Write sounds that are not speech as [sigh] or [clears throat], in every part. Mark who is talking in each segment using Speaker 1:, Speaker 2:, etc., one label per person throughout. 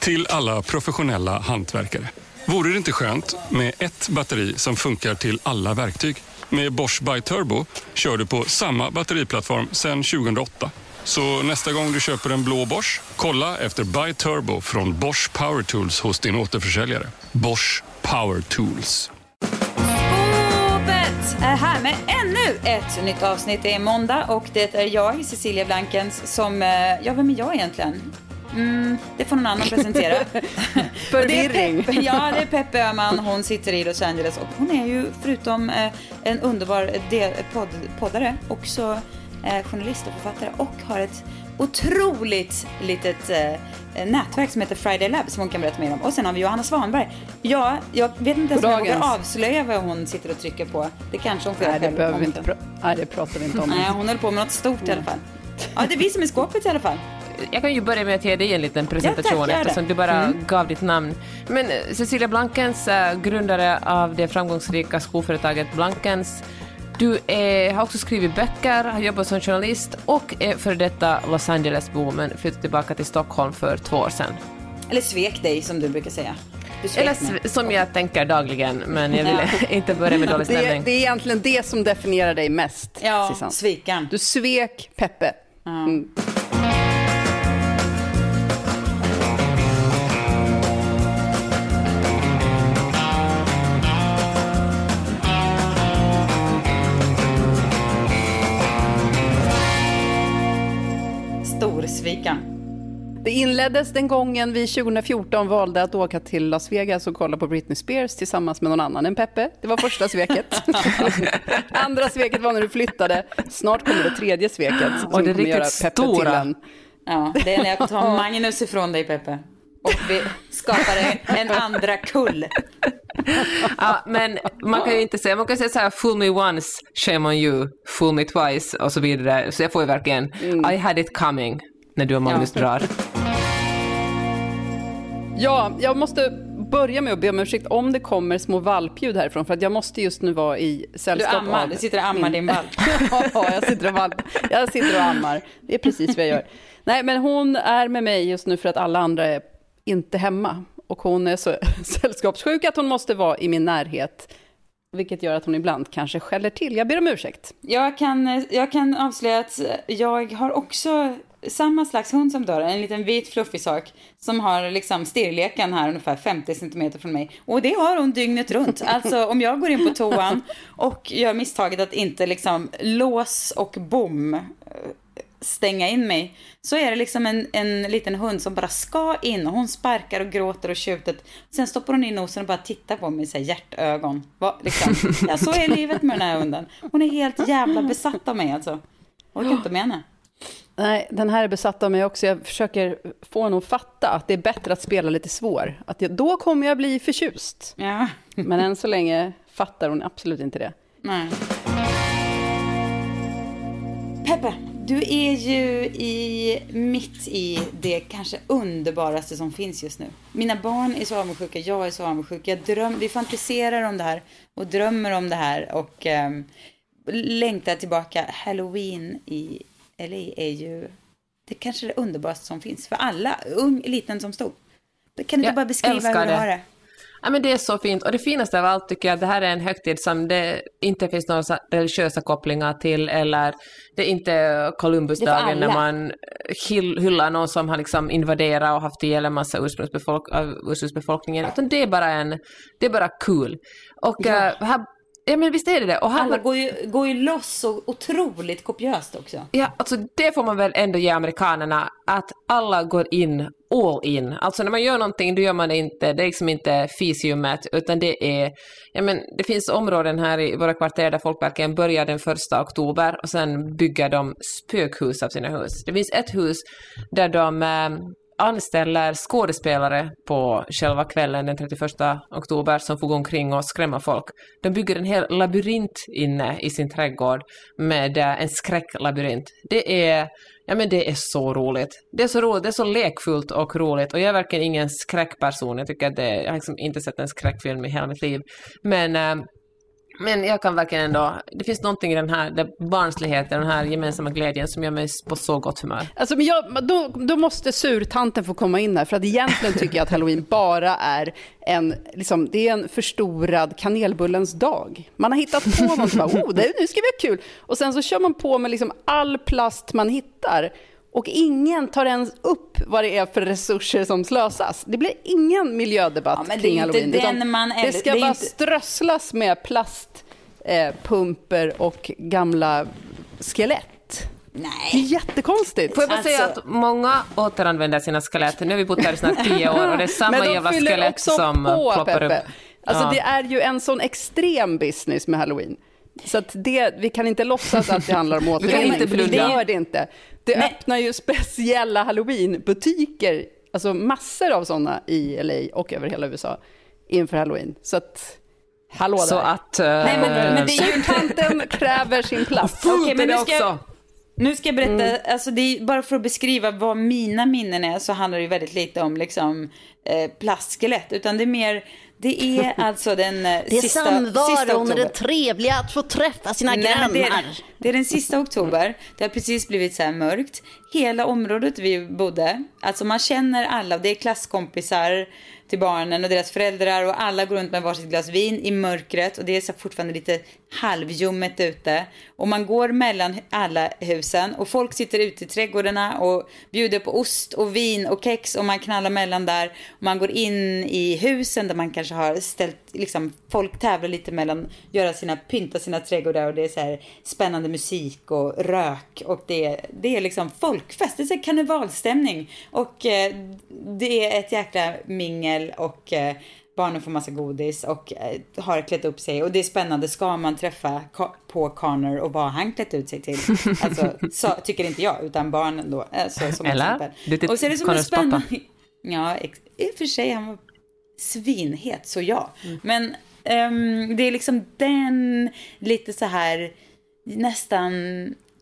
Speaker 1: Till alla professionella hantverkare. Vore det inte skönt med ett batteri som funkar till alla verktyg? Med Bosch By Turbo kör du på samma batteriplattform sedan 2008. Så nästa gång du köper en blå Bosch, kolla efter By Turbo från Bosch Power Tools hos din återförsäljare. Bosch Power Tools.
Speaker 2: Skåpet är här med ännu ett nytt avsnitt. Det är måndag och det är jag, Cecilia Blankens, som... Eh, ja, vem är jag egentligen? Mm, det får någon annan presentera. [laughs]
Speaker 3: Förvirring.
Speaker 2: Det ja, det är Peppe Öhman. Hon sitter i Los Angeles och hon är ju förutom eh, en underbar podd, poddare också eh, journalist och författare och har ett otroligt litet eh, nätverk som heter Friday Lab som hon kan berätta mer om. Och sen har vi Johanna Svanberg. Ja, jag vet inte ens om jag vågar avslöja vad hon sitter och trycker på. Det kanske hon får göra
Speaker 3: Nej, det
Speaker 2: själv
Speaker 3: behöver vi inte Nej, det pratar vi inte om.
Speaker 2: Nej, hon håller på med något stort i alla fall. [laughs] Ja, det är vi som är skåpet i alla fall.
Speaker 4: Jag kan ju börja med att ge dig en liten presentation
Speaker 2: Ja, tack, det.
Speaker 4: eftersom du bara
Speaker 2: Mm.
Speaker 4: gav ditt namn. Men eh, Cecilia Blankens, eh, grundare av det framgångsrika skoföretaget Blankens. Du är, har också skrivit böcker, har jobbat som journalist och är för detta Los Angeles-bo men flyttade tillbaka till Stockholm för två år sedan.
Speaker 2: Eller svek dig som du brukar säga.
Speaker 4: Eller som jag tänker dagligen, men jag ville [laughs] inte börja med dålig
Speaker 3: Det, är-
Speaker 4: stämning.
Speaker 3: det är egentligen det som definierar dig mest,
Speaker 2: Ja,
Speaker 3: Sissan.
Speaker 2: svikan.
Speaker 3: Du svek Peppe. Mm.
Speaker 2: Storsvikan.
Speaker 3: Det inleddes den gången vi 2014 valde att åka till Las Vegas och kolla på Britney Spears tillsammans med någon annan än Peppe. Det var första sveket. [laughs] Andra sveket var när du flyttade. Snart kommer det tredje sveket som
Speaker 4: Och det
Speaker 3: kommer göra Peppe till
Speaker 4: stora.
Speaker 3: en...
Speaker 2: Ja, det är när jag tar Magnus ifrån dig Peppe. Och vi skapar en, andra kull.
Speaker 4: Ja, men man kan ju inte säga, man kan säga så här fool me once, shame on you, fool me twice och så vidare. Så jag får ju verkligen, I had it coming när du och Magnus
Speaker 2: Ja.
Speaker 4: drar.
Speaker 3: Ja, jag måste börja med att be om ursäkt om det kommer små valpljud härifrån för att jag måste just nu vara i
Speaker 2: Du
Speaker 3: sällskap
Speaker 2: ammar,
Speaker 3: av
Speaker 2: du sitter och ammar
Speaker 3: min-
Speaker 2: din valp. [laughs]
Speaker 3: ja, jag sitter, och valp. jag sitter och ammar. Det är precis vad jag gör. Nej, men hon är med mig just nu för att alla andra är inte hemma. Och hon är så [laughs] sällskapssjuk att hon måste vara i min närhet. Vilket gör att hon ibland kanske skäller till. Jag ber om ursäkt.
Speaker 2: Jag kan, jag kan avslöja att jag har också samma slags hund som Dora, en liten vit fluffig sak som har liksom stirrleken här ungefär 50 centimeter från mig. Och det har hon dygnet runt. [laughs] Alltså om jag går in på toan och gör misstaget att inte liksom lås och bom eh, stänga in mig så är det liksom en, en liten hund som bara ska in och hon sparkar och gråter och tjuter. Sen stoppar hon in nosen och bara tittar på mig med hjärtögon. Va, liksom. Ja, så är livet med den här hunden. Hon är helt jävla besatt av mig alltså. Orkar inte med henne.
Speaker 3: Nej, den här är besatt av mig också. Jag försöker få henne att fatta att det är bättre att spela lite svår. Att jag, då kommer jag bli förtjust.
Speaker 2: Ja,
Speaker 3: Men än så länge fattar hon absolut inte det.
Speaker 2: nej. Peppe, du är ju i, mitt i det kanske underbaraste som finns just nu. Mina barn är så avundsjuka, jag är så avundsjuk. Jag dröm, vi fantiserar om det här och drömmer om det här och um, längtar tillbaka. Halloween i LA är ju det kanske det underbaraste som finns för alla, ung, liten som stor. Kan du
Speaker 4: Jag
Speaker 2: bara beskriva hur du
Speaker 4: det.
Speaker 2: har det?
Speaker 4: Ja, men det är så fint. Och det finaste av allt tycker jag att det här är en högtid som det inte finns några religiösa kopplingar till eller det är inte Columbusdagen
Speaker 2: är
Speaker 4: när man hyll- hyllar någon som har liksom invaderat och haft ihjäl en massa ursprungsbefolk- av ursprungsbefolkningen. Utan det är bara en, det är bara kul. Och
Speaker 2: Ja.
Speaker 4: eh, här, Ja men visst är det det. Och
Speaker 2: Alla går ju, går ju loss så otroligt kopiöst också.
Speaker 4: Ja, alltså det får man väl ändå ge amerikanerna, att alla går in all in. Alltså när man gör någonting, då gör man det inte, det är liksom inte fisiumet, utan det är, ja men det finns områden här i våra kvarter där folk verkligen börjar den första oktober och sen bygger de spökhus av sina hus. Det finns ett hus där de eh, anställer skådespelare på själva kvällen den 31 oktober som får gå omkring och skrämma folk. De bygger en hel labyrint inne i sin trädgård med eh, en skräcklabyrint. Det är, ja men det är så roligt. Det är så roligt, det är så lekfullt och roligt och jag är verkligen ingen skräckperson. Jag tycker att det, jag har liksom inte sett en skräckfilm i hela mitt liv. Men eh, men jag kan verkligen ändå, det finns någonting i den här det barnsligheten, den här gemensamma glädjen som gör mig på så gott humör.
Speaker 3: Alltså, men jag, då, då måste surtanten få komma in här, för att egentligen tycker jag att halloween bara är en, liksom, det är en förstorad kanelbullens dag. Man har hittat på något, bara, oh, det, nu ska vi ha kul. Och sen så kör man på med liksom all plast man hittar. Och ingen tar ens upp vad det är för resurser som slösas. Det blir ingen miljödebatt
Speaker 2: Ja, är
Speaker 3: kring halloween.
Speaker 2: man
Speaker 3: det ska
Speaker 2: det är
Speaker 3: bara
Speaker 2: inte-
Speaker 3: strösslas med plastpumper och gamla skelett. Det är
Speaker 2: Nej.
Speaker 3: jättekonstigt.
Speaker 4: Får jag bara
Speaker 2: Alltså-
Speaker 4: säga att många återanvänder sina skelett. Nu har vi bott här i snart tio år och det är [laughs] samma
Speaker 3: Men de
Speaker 4: jävla skelett
Speaker 3: också
Speaker 4: som
Speaker 3: på,
Speaker 4: ploppar
Speaker 3: Peppe.
Speaker 4: upp.
Speaker 3: Alltså
Speaker 4: Ja.
Speaker 3: det är ju en sån extrem business med halloween. Så att det, vi kan inte låtsas att det handlar om återvinning, för det gör det inte. Det
Speaker 2: Men-
Speaker 3: öppnar ju speciella halloweenbutiker, alltså massor av sådana i LA och över hela USA inför halloween. Så att, hallå
Speaker 4: Så
Speaker 3: där.
Speaker 4: att... eh,
Speaker 2: Nej, men- men det är ju-
Speaker 3: Surtanten kräver sin plats.
Speaker 2: Okej, men nu ska jag-
Speaker 4: också.
Speaker 2: Nu ska jag berätta, alltså det är, bara för att beskriva vad mina minnen är så handlar det ju väldigt lite om liksom eh, plastskelett utan det är mer, det är [laughs] alltså den eh,
Speaker 5: Det är
Speaker 2: sista, sista
Speaker 5: samvaron och
Speaker 2: oktober.
Speaker 5: det trevliga att få träffa sina
Speaker 2: Nej, men det,
Speaker 5: grannar.
Speaker 2: är, det är den sista oktober. Det har precis blivit så här mörkt. Hela området vi bodde, alltså man känner alla, det är klasskompisar till barnen och deras föräldrar och alla går runt med varsitt glas vin i mörkret och det är så fortfarande lite halvljummet ute. Och man går mellan alla husen och folk sitter ute i trädgårdarna och bjuder på ost och vin och kex och man knallar mellan där. Och man går in i husen där man kanske har ställt, liksom folk tävlar lite mellan, göra sina, pynta sina trädgårdar och det är så här spännande musik och rök och det, det är liksom folkfest, det är så karnevalstämning och eh, det är ett jäkla mingel och eh, barnen får massa godis och eh, har klätt upp sig och det är spännande, ska man träffa på Connor och vad har han klätt ut sig till? [laughs] Alltså, så tycker inte jag, utan barnen då. Alltså, som
Speaker 4: Eller?
Speaker 2: exempel.
Speaker 4: Du typ
Speaker 2: och så är det som
Speaker 4: Connors
Speaker 2: en spännande... [laughs] Ja, ex- i och för sig, han var svinhet, så ja. Men ehm, det är liksom den lite så här nästan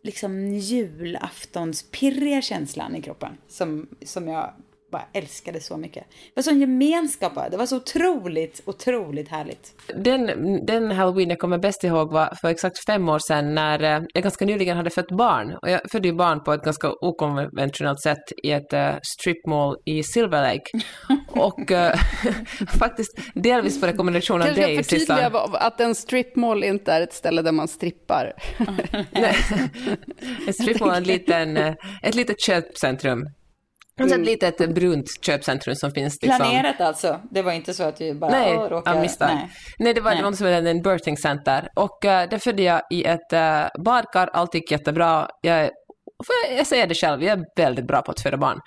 Speaker 2: liksom julaftonspirriga känslan i kroppen som, som jag bara älskade så mycket. Det var sån gemenskap bara. Det var så otroligt, otroligt härligt.
Speaker 4: Den, den halloween jag kommer bäst ihåg var för exakt fem år sedan när eh, jag ganska nyligen hade fött barn. Och jag födde ju barn på ett ganska okonventionellt sätt i ett uh, stripmall i Silver Lake. [laughs] Och eh, [laughs] faktiskt delvis på rekommendation av
Speaker 3: Kanske jag
Speaker 4: dig,
Speaker 3: förtydligar
Speaker 4: Sissan.
Speaker 3: vad- att en stripmall inte är ett ställe där man strippar.
Speaker 4: Nej. [laughs] Ett stripmall är en liten, eh, ett litet köpcentrum. Alltså ett litet brunt köpcentrum som finns liksom...
Speaker 2: Planerat alltså. Det var inte så att du bara
Speaker 4: Nej,
Speaker 2: åh, råkade...
Speaker 4: misstag.
Speaker 2: Nej.
Speaker 4: Nej. det var
Speaker 2: Nej.
Speaker 4: något som hette en birthing center. Och uh, där födde jag i ett uh, badkar, allt gick jättebra. Jag, jag säger det själv, jag är väldigt bra på att föda barn.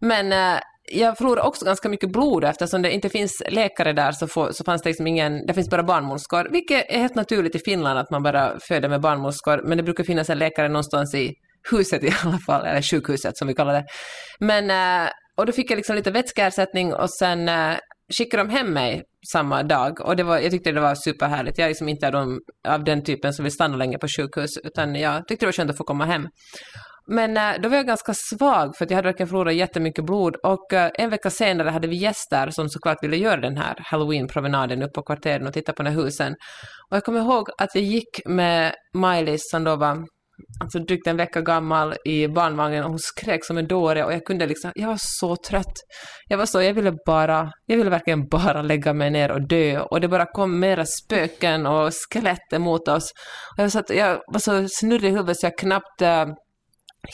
Speaker 4: Men uh, jag förlorade också ganska mycket blod eftersom det inte finns läkare där så, får, så fanns det liksom ingen, det finns bara barnmorskor, vilket är helt naturligt i Finland att man bara föder med barnmorskor, men det brukar finnas en läkare någonstans i huset i alla fall, eller sjukhuset som vi kallar det. Men, eh, och då fick jag liksom lite vätskeersättning och sen eh, skickade de hem mig samma dag och det var, jag tyckte det var superhärligt. Jag är liksom inte av, de, av den typen som vill stanna länge på sjukhus utan jag tyckte det var skönt att få komma hem. Men eh, då var jag ganska svag för att jag hade verkligen förlorat jättemycket blod och en vecka senare hade vi gäster som såklart ville göra den här halloween-promenaden upp på kvarteren och titta på de här husen. Och jag kommer ihåg att jag gick med Maj-Lis som då var alltså drygt en vecka gammal i barnvagnen och hon skrek som en dåre och jag kunde liksom, jag var så trött. Jag var så, jag ville bara, jag ville verkligen [laughs] bara lägga mig ner och dö och det bara kom mera spöken och skelett emot oss. Och jag, satt, jag var så snurrig i huvudet så jag knappt äh,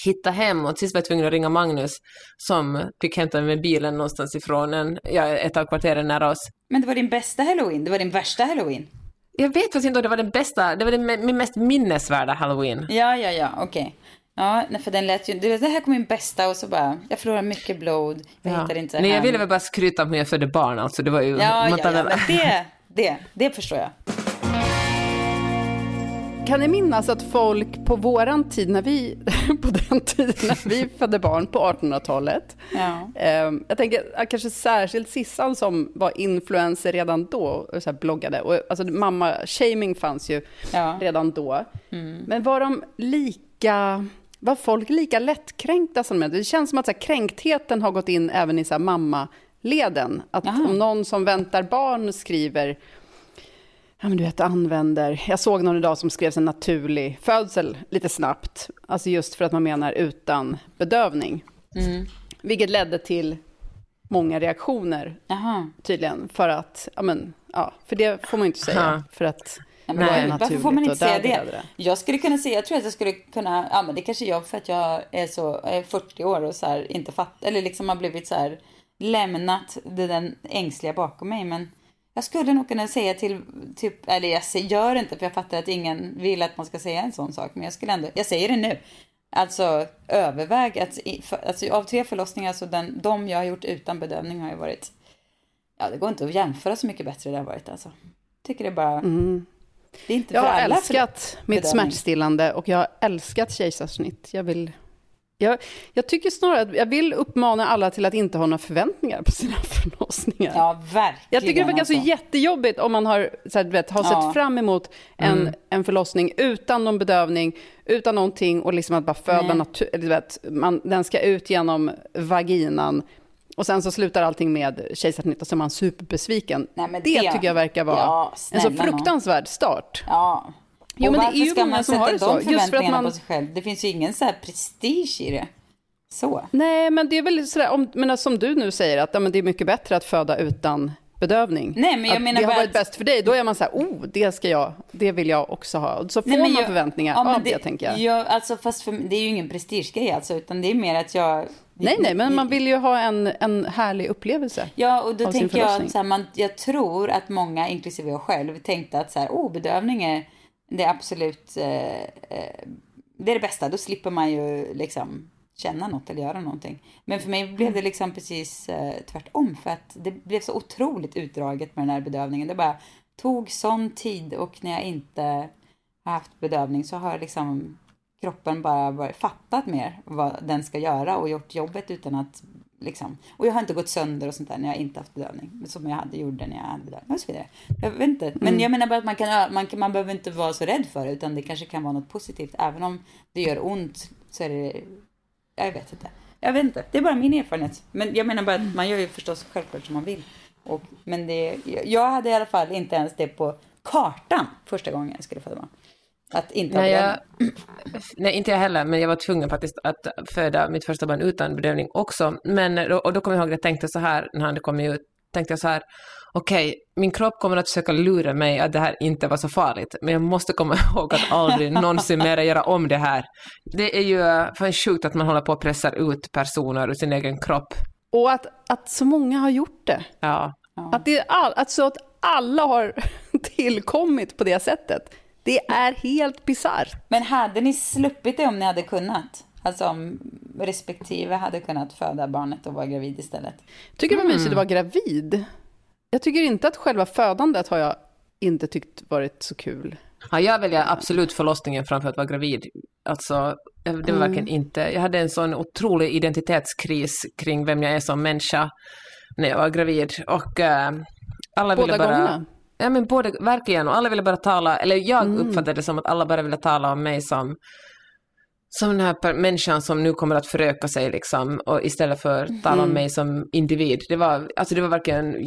Speaker 4: hitta hem och till sist var jag tvungen att ringa Magnus som fick hämta mig med bilen någonstans ifrån en, ja, ett av kvarteren nära oss.
Speaker 2: Men det var din bästa halloween, det var din värsta halloween.
Speaker 4: Jag vet faktiskt inte om det var den bästa, det var den, min mest minnesvärda halloween.
Speaker 2: Ja, ja, ja, okej. Ja, nej, för den lät ju, det, här kom min bästa och så bara, jag förlorar mycket blod, jag hittar inte
Speaker 4: Nej, jag ville väl bara skryta om hur jag födde barn, alltså det var ju...
Speaker 2: Ja, ja, ja, men [laughs] det, det, det förstår jag.
Speaker 3: Kan ni minnas att folk på våran tid, när vi, [laughs] på den tiden när vi [laughs] födde barn på 1800-talet,
Speaker 2: Ja.
Speaker 3: eh, jag tänker kanske särskilt Sissan som var influencer redan då, och så här bloggade, och alltså mamma-shaming fanns ju
Speaker 2: Ja.
Speaker 3: redan då. Men var de lika, var folk lika lättkränkta som de? Det känns som att så här, kränktheten har gått in även i så här, mammaleden. Att
Speaker 2: Jaha.
Speaker 3: om någon som väntar barn skriver Ja, men du vet, använder... Jag såg någon idag som skrev en naturlig födsel lite snabbt. Alltså just för att man menar utan bedövning. Vilket ledde till många reaktioner
Speaker 2: Jaha.
Speaker 3: tydligen. För att, ja men, ja, för det får man ju inte säga.
Speaker 4: Aha.
Speaker 3: För att det
Speaker 2: men
Speaker 3: ju
Speaker 2: varför får man inte säga det? Jag skulle kunna säga, jag tror att jag skulle kunna, ja men det kanske jag för att jag är så, är 40 år och så här inte fatt, eller liksom har blivit så här lämnat det den ängsliga bakom mig. Men jag skulle nog kunna säga till, typ, eller jag gör inte för jag fattar att ingen vill att man ska säga en sån sak. Men jag skulle ändå, jag säger det nu. Alltså överväg att, alltså, av tre förlossningar så den, de jag har gjort utan bedövning har ju varit, ja det går inte att jämföra så mycket bättre det har varit alltså. Tycker det bara, det är inte
Speaker 3: Jag
Speaker 2: för
Speaker 3: har
Speaker 2: alla
Speaker 3: älskat mitt
Speaker 2: bedövning.
Speaker 3: smärtstillande och jag har älskat kejsarsnitt. Jag vill... Jag, jag tycker snarare att jag vill uppmana alla till att inte ha några förväntningar på sina [laughs] förlossningar.
Speaker 2: Ja, verkligen.
Speaker 3: Jag tycker det verkar så
Speaker 2: alltså.
Speaker 3: jättejobbigt om man har, så här, vet, har sett
Speaker 2: Ja.
Speaker 3: fram emot en, en förlossning utan någon bedövning, utan någonting och liksom att bara föda
Speaker 2: Nej.
Speaker 3: natur, eller du vet, man, den ska ut genom vaginan och sen så slutar allting med kejsarsnitt och så är man superbesviken.
Speaker 2: Nej,
Speaker 3: det,
Speaker 2: det-
Speaker 3: tycker jag verkar vara
Speaker 2: Ja,
Speaker 3: en så fruktansvärd start.
Speaker 2: Ja.
Speaker 3: Jo,
Speaker 2: och
Speaker 3: men det är ju
Speaker 2: ska
Speaker 3: många
Speaker 2: man
Speaker 3: som har
Speaker 2: sätta
Speaker 3: det så? Just för att man-
Speaker 2: på sig själv? Det finns ju ingen så här prestige i det. Så.
Speaker 3: Nej, men det är väl sådär, om, men som du nu säger, att ja, men det är mycket bättre att föda utan bedövning.
Speaker 2: Nej, men jag
Speaker 3: att
Speaker 2: menar
Speaker 3: det har varit
Speaker 2: att-
Speaker 3: bäst för dig, då är man så här, oh, det ska jag, det vill jag också ha. Så får
Speaker 2: Nej,
Speaker 3: man
Speaker 2: jag-
Speaker 3: förväntningar
Speaker 2: ja,
Speaker 3: av det, tänker jag.
Speaker 2: Ja, alltså, fast för, det är ju ingen prestigegrej alltså, utan det är mer att jag...
Speaker 3: Nej, nej, men man vill ju ha en, en härlig upplevelse.
Speaker 2: Ja, och då tänker jag att så här, man, jag tror att många, inklusive jag själv, tänkte att så här, oh, bedövning är det är absolut, eh, eh, det är det bästa. Då slipper man ju liksom känna något eller göra någonting. Men för mig blev det liksom precis eh, tvärtom, för att det blev så otroligt utdraget med den här bedövningen. Det bara tog sån tid och när jag inte har haft bedövning så har liksom kroppen bara fattat mer vad den ska göra och gjort jobbet utan att liksom. Och jag har inte gått sönder och sånt där när jag inte haft bedövning. Som jag hade gjorde när jag hade bedövning och så vidare. Jag vet inte. Men jag menar bara att man kan, man, kan, man behöver inte vara så rädd för det utan det kanske kan vara något positivt. Även om det gör ont så är det, jag vet inte. Jag vet inte, det är bara min erfarenhet. Men jag menar bara att man gör ju förstås självklart som man vill. Och, men det, jag hade i alla fall inte ens det på kartan första gången jag skulle föda barn. Att inte ha
Speaker 4: Nej, jag, [clears throat] nej, inte jag heller, men jag var tvungen faktiskt att föda mitt första barn utan bedövning också. Men, och då kommer jag ihåg att jag tänkte så här, när han kom ut, tänkte jag så här, okej, min kropp kommer att försöka lura mig att det här inte var så farligt, men jag måste komma [laughs] ihåg att aldrig någonsin mer göra om det här. Det är ju fan sjukt att man håller på att pressa ut personer ur sin egen kropp.
Speaker 3: Och att, att så många har gjort det.
Speaker 4: Ja.
Speaker 3: Att, det är all, att, så att alla har [laughs] tillkommit på det sättet. Det är helt bisarrt.
Speaker 2: Men hade ni sluppit det om ni hade kunnat? Alltså om respektive hade kunnat föda barnet och vara gravid istället.
Speaker 3: Tycker det var mysigt att vara gravid. Jag tycker inte att själva födandet har jag inte tyckt varit så kul.
Speaker 4: Ja, jag väljer absolut förlossningen framför att vara gravid. Alltså, det var verkligen inte... Jag hade en sån otrolig identitetskris kring vem jag är som människa när jag var gravid. Och eh, alla
Speaker 3: Båda
Speaker 4: ville bara...
Speaker 3: gångerna?
Speaker 4: Ja, men både, verkligen. Och alla ville bara tala, eller jag uppfattade det som att alla bara ville tala om mig som som den här människan som nu kommer att föröka sig liksom, och istället för att tala om mig som individ. Det var, alltså det var verkligen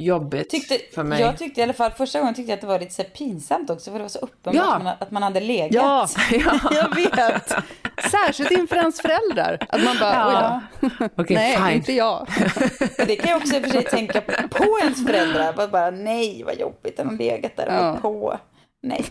Speaker 4: jättejobbigt
Speaker 2: Tyckte,
Speaker 4: för mig.
Speaker 2: Jag tyckte i alla fall första gången tyckte jag att det var lite så pinsamt också för det var så uppenbart
Speaker 4: Ja.
Speaker 2: att, man, att man hade legat.
Speaker 3: Ja, [laughs]
Speaker 4: Ja. [laughs]
Speaker 3: jag vet. Särskilt inför ens föräldrar. Att man bara,
Speaker 2: Ja.
Speaker 3: oj då. [laughs]
Speaker 4: Okej,
Speaker 3: Nej,
Speaker 4: fine.
Speaker 3: inte jag.
Speaker 2: Och det kan jag också i och för sig tänka på ens föräldrar. Bara, bara nej vad jobbigt att de legat där och
Speaker 3: Ja.
Speaker 2: på. Nej.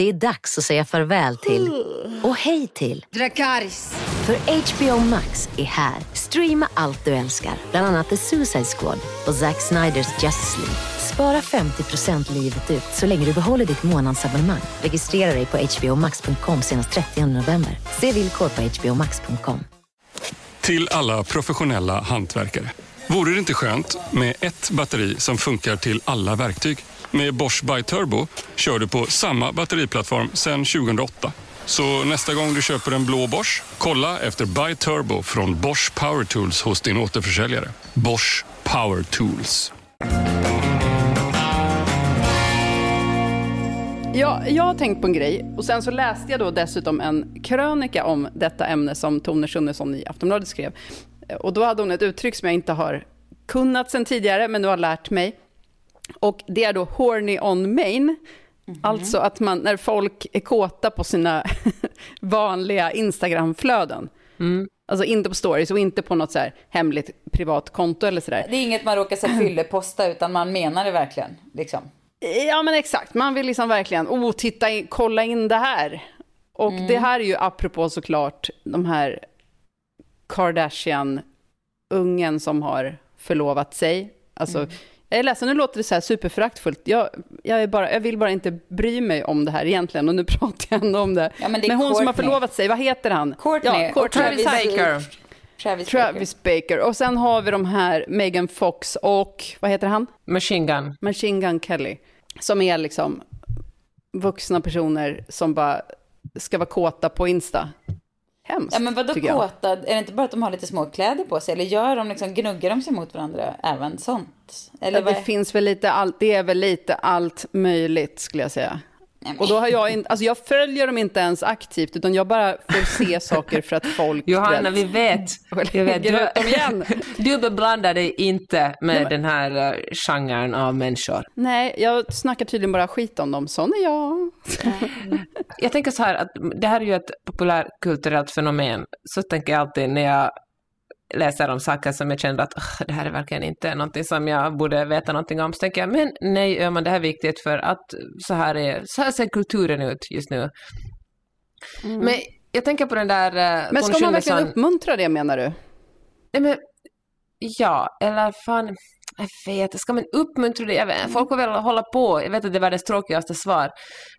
Speaker 6: Det är dags att säga farväl till och hej till
Speaker 5: Dracarys.
Speaker 6: för HBO Max är här. Streama allt du älskar, bland annat The Suicide Squad och Zack Sniders Justice League. Spara 50% livet ut så länge du behåller ditt månadsabonnemang. Registrera dig på hbomax.com senast 30 november. Se villkor på hbomax.com.
Speaker 1: Till alla professionella hantverkare. Vore det inte skönt med ett batteri som funkar till alla verktyg? Med Bosch By Turbo kör du på samma batteriplattform sedan 2008. Så nästa gång du köper en blå Bosch, kolla efter By Turbo från Bosch Power Tools hos din återförsäljare. Bosch Power Tools.
Speaker 3: Ja, jag har tänkt på en grej och sen så läste jag då dessutom en krönika om detta ämne som Tone Schunnesson i Aftonbladet skrev. Och då hade hon ett uttryck som jag inte har kunnat sen tidigare, men nu har lärt mig. Och det är då horny on main. Alltså att man, när folk är kåta på sina [laughs] vanliga Instagramflöden. Alltså inte på stories och inte på något så här hemligt privat konto eller sådär.
Speaker 2: Det är inget man råkar så fylleposta utan man menar det verkligen. Liksom.
Speaker 3: Ja men exakt, man vill liksom verkligen, oh titta in, kolla in det här. Och det här är ju apropå såklart de här Kardashian-ungen som har förlovat sig. Alltså, jag är ledsen, nu låter det så här superföraktfullt. Jag, jag, är bara, jag vill bara inte bry mig om det här egentligen och nu [laughs] pratar jag ändå om det.
Speaker 2: Ja, men det är
Speaker 3: hon som har
Speaker 2: Courtney.
Speaker 3: förlovat sig, vad heter han?
Speaker 2: Courtney
Speaker 3: Ja, Courtney.
Speaker 2: Travis
Speaker 4: Baker.
Speaker 2: Travis, Baker.
Speaker 3: Travis Baker. Och sen har vi de här Megan Fox och, vad heter han?
Speaker 4: Machine Gun.
Speaker 3: Machine Gun Kelly, som är liksom vuxna personer som bara ska vara kåta på Insta. Hemskt,
Speaker 2: Ja men vadå kåta? Är det inte bara att de har lite små kläder på sig? Eller gör de liksom, gnuggar de sig mot varandra även sånt? Eller
Speaker 3: det
Speaker 2: är-
Speaker 3: finns väl lite allt, det är väl lite allt möjligt skulle jag säga.
Speaker 2: Nej,
Speaker 3: Och då har jag inte, alltså jag följer dem inte ens aktivt, utan jag bara får se [laughs] saker för att folk... du
Speaker 4: Johanna,
Speaker 3: vet,
Speaker 4: vi vet. Vi vet.
Speaker 3: ut dem igen. [laughs]
Speaker 4: Du beblandar dig inte med den här uh, genren av människor.
Speaker 3: Nej, jag snackar tydligen bara skit om dem, sån är jag.
Speaker 4: Jag tänker så här att det här är ju ett populärkulturellt fenomen. Så tänker jag alltid när jag läser om saker som jag känner att "Ugh, det här är verkligen inte någonting som jag borde veta någonting om. Så tänker jag, men nej, gör man det här är viktigt för att så här, är, så här ser kulturen ut just nu. Men jag tänker på den där... Uh,
Speaker 3: Men ska man verkligen uppmuntra det menar du?
Speaker 4: Nej, men, ja, eller fan, jag vet, ska man uppmuntra det? Vet, folk får väl hålla på, jag vet att det är världens tråkigaste svar.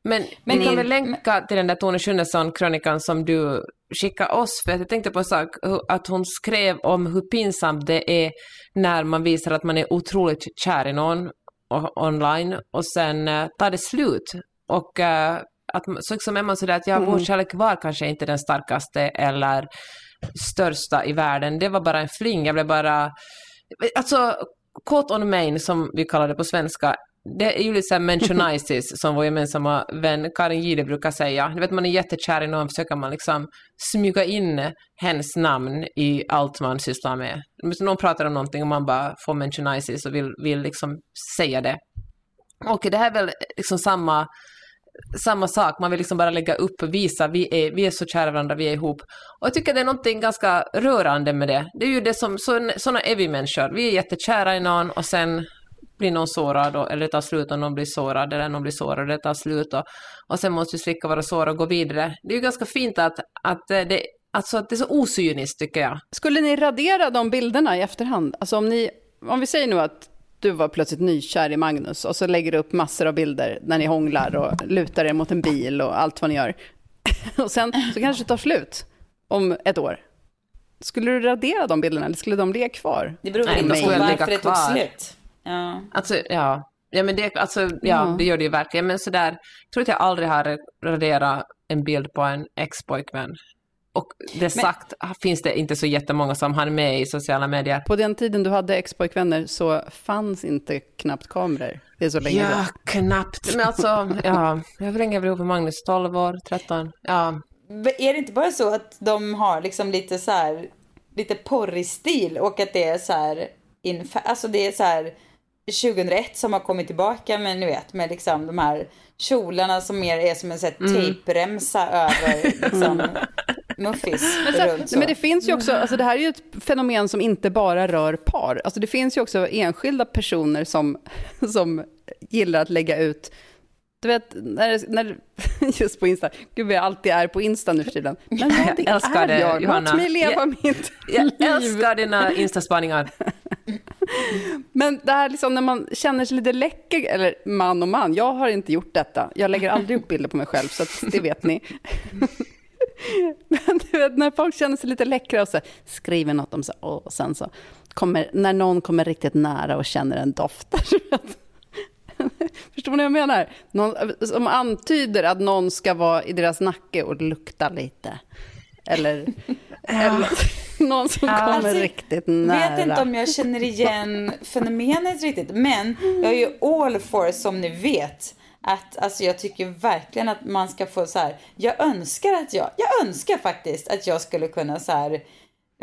Speaker 4: Men, men vi kan väl länka till den där Tone Schunnesson-krönikan som du skickade oss, för att jag tänkte på en sak, att hon skrev om hur pinsamt det är när man visar att man är otroligt kär i någon online och sen uh, tar det slut. Och eh, att, så liksom är man sådär att ja, vår kärlek var kanske inte den starkaste eller största i världen. Det var bara en fling. Jag blev bara... Alltså, kåt on main som vi kallar det på svenska, det är ju lite såhär mentionizes [laughs] som vår gemensamma vän Karin Gide brukar säga. Du vet man är jättekär i någon försöker man liksom smyga in hens namn i allt man sysslar med. Någon pratar om någonting och man bara får mentionizes och vill, vill liksom säga det. Och det här är väl liksom samma samma sak, man vill liksom bara lägga upp och visa, vi är, vi är så kära varandra, vi är ihop. Och jag tycker det är någonting ganska rörande med det. Det är ju det som, sådana såna är vi människor, vi är jättekära i någon och sen blir någon sårad och, eller det tar slut och någon blir sårad eller någon blir sårad och det tar slut och, och sen måste vi slicka våra sår och gå vidare. Det är ju ganska fint att, att, det, alltså att det är så osyniskt tycker jag.
Speaker 3: Skulle ni radera de bilderna i efterhand? Alltså om ni, om vi säger nu att du var plötsligt nykär i Magnus och så lägger du upp massor av bilder när ni hånglar och lutar er mot en bil och allt vad ni gör. [laughs] Och sen så kanske det tar slut om ett år. Skulle du radera de bilderna eller skulle de ligga kvar?
Speaker 2: Det beror väl på varför det tog slut. Ja.
Speaker 4: Alltså, ja. Ja, men det, alltså, ja,
Speaker 3: Ja.
Speaker 4: det gör det ju verkligen. Men sådär, jag tror att jag aldrig har raderat en bild på en ex-pojkvän. Och det sagt finns det inte så jättemånga som han med i sociala medier.
Speaker 3: På den tiden du hade ex-pojkvänner så fanns inte knappt kameror. Det är så länge
Speaker 4: Ja,
Speaker 3: sedan.
Speaker 4: knappt. Men alltså, ja. Hur länge har vi ihop med Magnus? 12 år? 13? Ja.
Speaker 2: Är det inte bara så att de har liksom lite så här, lite porrig stil och att det är så här, alltså det är så här 2001 som har kommit tillbaka med, ni vet, med liksom de här kjolarna som mer är som en sån här tejpremsa över liksom [laughs] muffis runt så.
Speaker 3: Men det finns ju också, alltså det här är ju ett fenomen som inte bara rör par. Alltså det finns ju också enskilda personer som, som gillar att lägga ut Du vet, när, när, [laughs] just på Insta. Gud, vad jag alltid är på Insta nu för tiden. Men någonting
Speaker 4: Jag älskar
Speaker 3: är
Speaker 4: det,
Speaker 3: jag.
Speaker 4: Johanna.
Speaker 3: Låt mig leva
Speaker 4: Jag-
Speaker 3: mitt
Speaker 4: Jag
Speaker 3: liv.
Speaker 4: älskar dina Instaspaningar. [laughs]
Speaker 3: Men det här liksom när man känner sig lite läcker, eller man och man, jag har inte gjort detta. Jag lägger aldrig upp bilder på mig själv, så det vet ni. [laughs] Men du vet, när folk känner sig lite läckra och så skriver något om så, och sen så kommer, när någon kommer riktigt nära och känner en doft. [laughs] Förstår ni vad jag menar? Någon, som antyder att någon ska vara i deras nacke och lukta lite. Eller, [laughs] eller [laughs] någon som kommer
Speaker 2: Alltså,
Speaker 3: riktigt nära.
Speaker 2: vet inte om jag känner igen fenomenet riktigt. Men jag är ju all for, som ni vet, att alltså, jag tycker verkligen att man ska få så här. Jag önskar att jag, jag önskar faktiskt att jag skulle kunna så här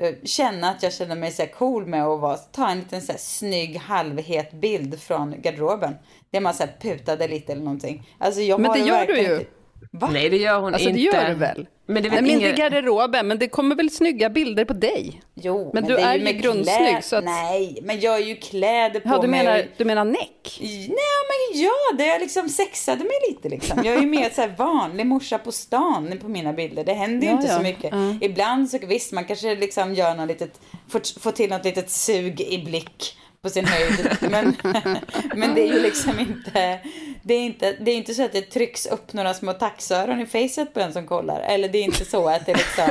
Speaker 2: eh, känna att jag känner mig så cool med att vara, ta en liten så här snygg halvhet bild från garderoben. Där man så här putade lite eller någonting. Alltså, jag
Speaker 3: Men det gör du ju.
Speaker 2: Inte- Va?
Speaker 4: Nej, det gör hon
Speaker 3: Alltså
Speaker 4: inte.
Speaker 3: det gör du väl?
Speaker 4: Men det är
Speaker 3: Nej,
Speaker 4: väl
Speaker 3: men inte i
Speaker 4: ingen...
Speaker 3: garderoben, men det kommer väl snygga bilder på dig?
Speaker 2: Jo,
Speaker 3: Men du
Speaker 2: det
Speaker 3: är
Speaker 2: ju
Speaker 3: grundsnygg,
Speaker 2: klä-
Speaker 3: så att-
Speaker 2: Nej, men jag har ju kläder på
Speaker 3: Ja, du
Speaker 2: mig.
Speaker 3: menar, du menar näck?
Speaker 2: Nej, men ja, det jag liksom sexade mig lite liksom. Jag är ju mer så vanlig morsa på stan på mina bilder. Det händer ju
Speaker 3: Ja,
Speaker 2: inte
Speaker 3: ja.
Speaker 2: så mycket.
Speaker 3: Ja.
Speaker 2: Ibland så visst, man kanske liksom gör något litet, får, får till något litet sug i blick på sin höjd. Men, [laughs] men det är ju liksom inte, det är inte, det är inte så att det trycks upp några små taxöron i facet på den som kollar. Eller det är inte så att det liksom,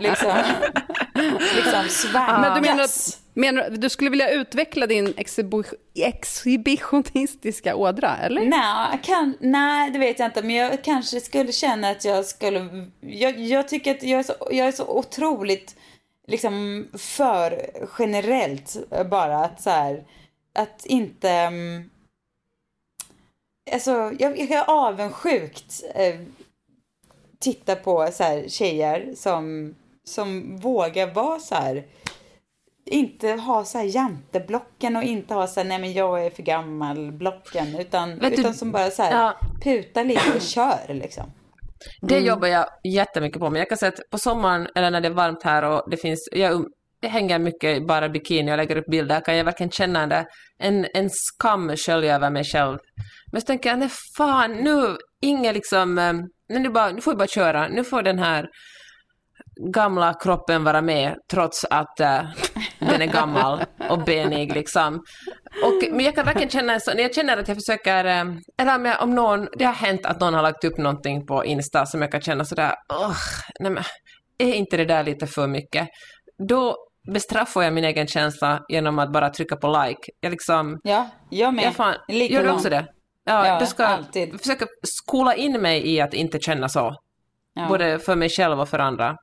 Speaker 2: liksom, liksom svankas.
Speaker 3: Men du menar att menar, du- skulle vilja utveckla din exhibi- exhibitionistiska ådra, eller?
Speaker 2: Nej, kan, nej, det vet jag inte. Men jag kanske skulle känna att jag skulle... Jag, jag tycker att jag är, så, jag är så otroligt liksom för generellt bara att så här, att inte... mm, Alltså, jag, jag är avundsjukt eh, titta på så här tjejer som, som vågar vara så här inte ha så här janteblocken och inte ha så här, nej men jag är för gammal blocken utan,
Speaker 4: Vet du-
Speaker 2: utan som bara så här
Speaker 4: Ja.
Speaker 2: puta lite och kör liksom.
Speaker 4: Det jobbar jag jättemycket på. Men jag kan säga att på sommaren, eller när det är varmt här och det finns, jag um- det hänger mycket bara bikini och lägger upp bilder, kan jag verkligen känna en, där- en, en skam skölja över mig själv. Men så tänker jag, nej fan, nu, ingen liksom, eh, nu, bara, nu får vi bara köra, nu får den här gamla kroppen vara med trots att eh, den är gammal och benig liksom. Och, men jag kan verkligen känna sån, när jag känner att jag försöker, eh, eller om, någon, det har hänt att någon har lagt upp någonting på Insta som jag kan känna sådär, åh, nej men, är inte det där lite för mycket? Då bestraffar jag min egen känsla genom att bara trycka på like. Jag liksom,
Speaker 2: Ja, jag med.
Speaker 4: jag fan, gör du också det? Ja,
Speaker 2: Ja,
Speaker 4: du ska
Speaker 2: alltid.
Speaker 4: försöka skola in mig i att inte känna så.
Speaker 2: Ja.
Speaker 4: Både för mig själv och för andra.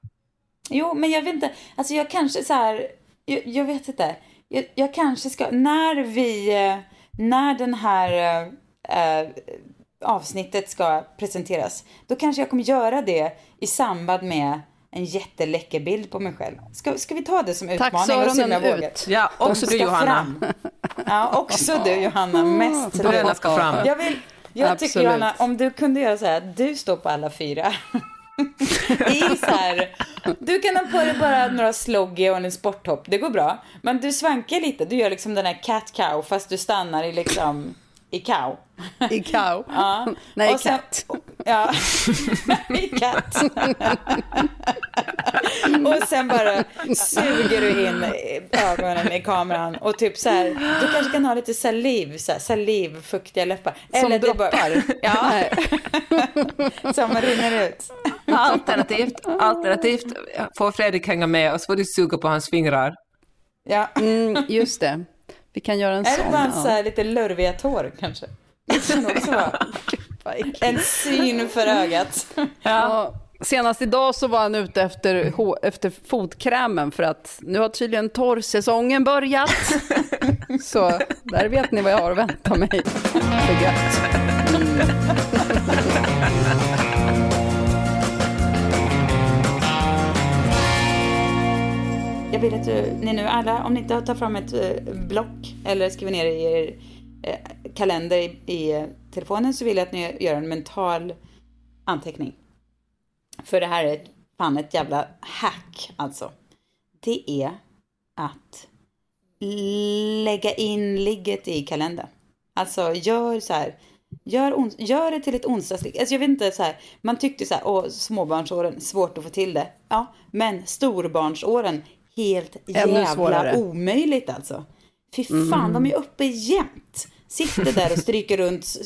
Speaker 2: Jo, men jag vet inte. Alltså jag kanske så här, jag, jag vet inte. Jag, jag kanske ska, när vi, eh, när den här eh, avsnittet ska presenteras, då kanske jag kommer göra det i samband med en jätteläcker bild på mig själv. Ska, ska vi ta det som utmaning
Speaker 3: Taxöronen
Speaker 2: vågar?
Speaker 3: ut.
Speaker 4: Ja, också du Johanna.
Speaker 2: fram. Ja, också du Johanna. Mest.
Speaker 4: Bröderna ska fram.
Speaker 2: Jag, vill, jag tycker. Johanna, om du kunde göra så här, du står på alla fyra. [laughs] I så här, du kan ha på dig bara några sloggy och en sporttopp, det går bra. Men du svankar lite, du gör liksom den här cat cow fast du stannar i liksom, i cow.
Speaker 3: I cow.
Speaker 2: Ja.
Speaker 3: Nej,
Speaker 2: Och sen-
Speaker 3: katt.
Speaker 2: Ja, [laughs] i katt. och sen bara suger du in ögonen i kameran och typ så här, du kanske kan ha lite saliv, så här, salivfuktiga läppar.
Speaker 3: Som
Speaker 2: det bara-
Speaker 3: droppar. [laughs]
Speaker 2: Ja, [laughs] som rinner ut.
Speaker 4: Alternativt, alternativt får Fredrik hänga med och så får du suga på hans fingrar.
Speaker 2: Ja.
Speaker 3: Mm, just det. Vi kan göra en
Speaker 2: Eller
Speaker 3: sån.
Speaker 2: bara
Speaker 3: ja.
Speaker 2: så här lite lurviga tår kanske. En syn för ögat.
Speaker 3: Ja. Senast idag så var han ute efter, efter fotkrämen för att nu har tydligen torrsäsongen börjat. [laughs] Så där vet ni vad jag har att vänta mig. För gött.
Speaker 2: Jag vill att du, ni nu alla, om ni inte tar fram ett eh, block eller skriver ner i er kalender i, i eh, telefonen så vill jag att ni gör en mental anteckning. För det här är fan ett jävla hack alltså. Det är att lägga in ligget i kalendern. Alltså gör så här, Gör, gör det till ett onsdagsligg. Alltså jag vet inte så här, man tyckte så här, åh småbarnsåren, svårt att få till det. Ja, men storbarnsåren, helt jävla omöjligt alltså. Fy fan, de är uppe jämt. Sitter där och stryker runt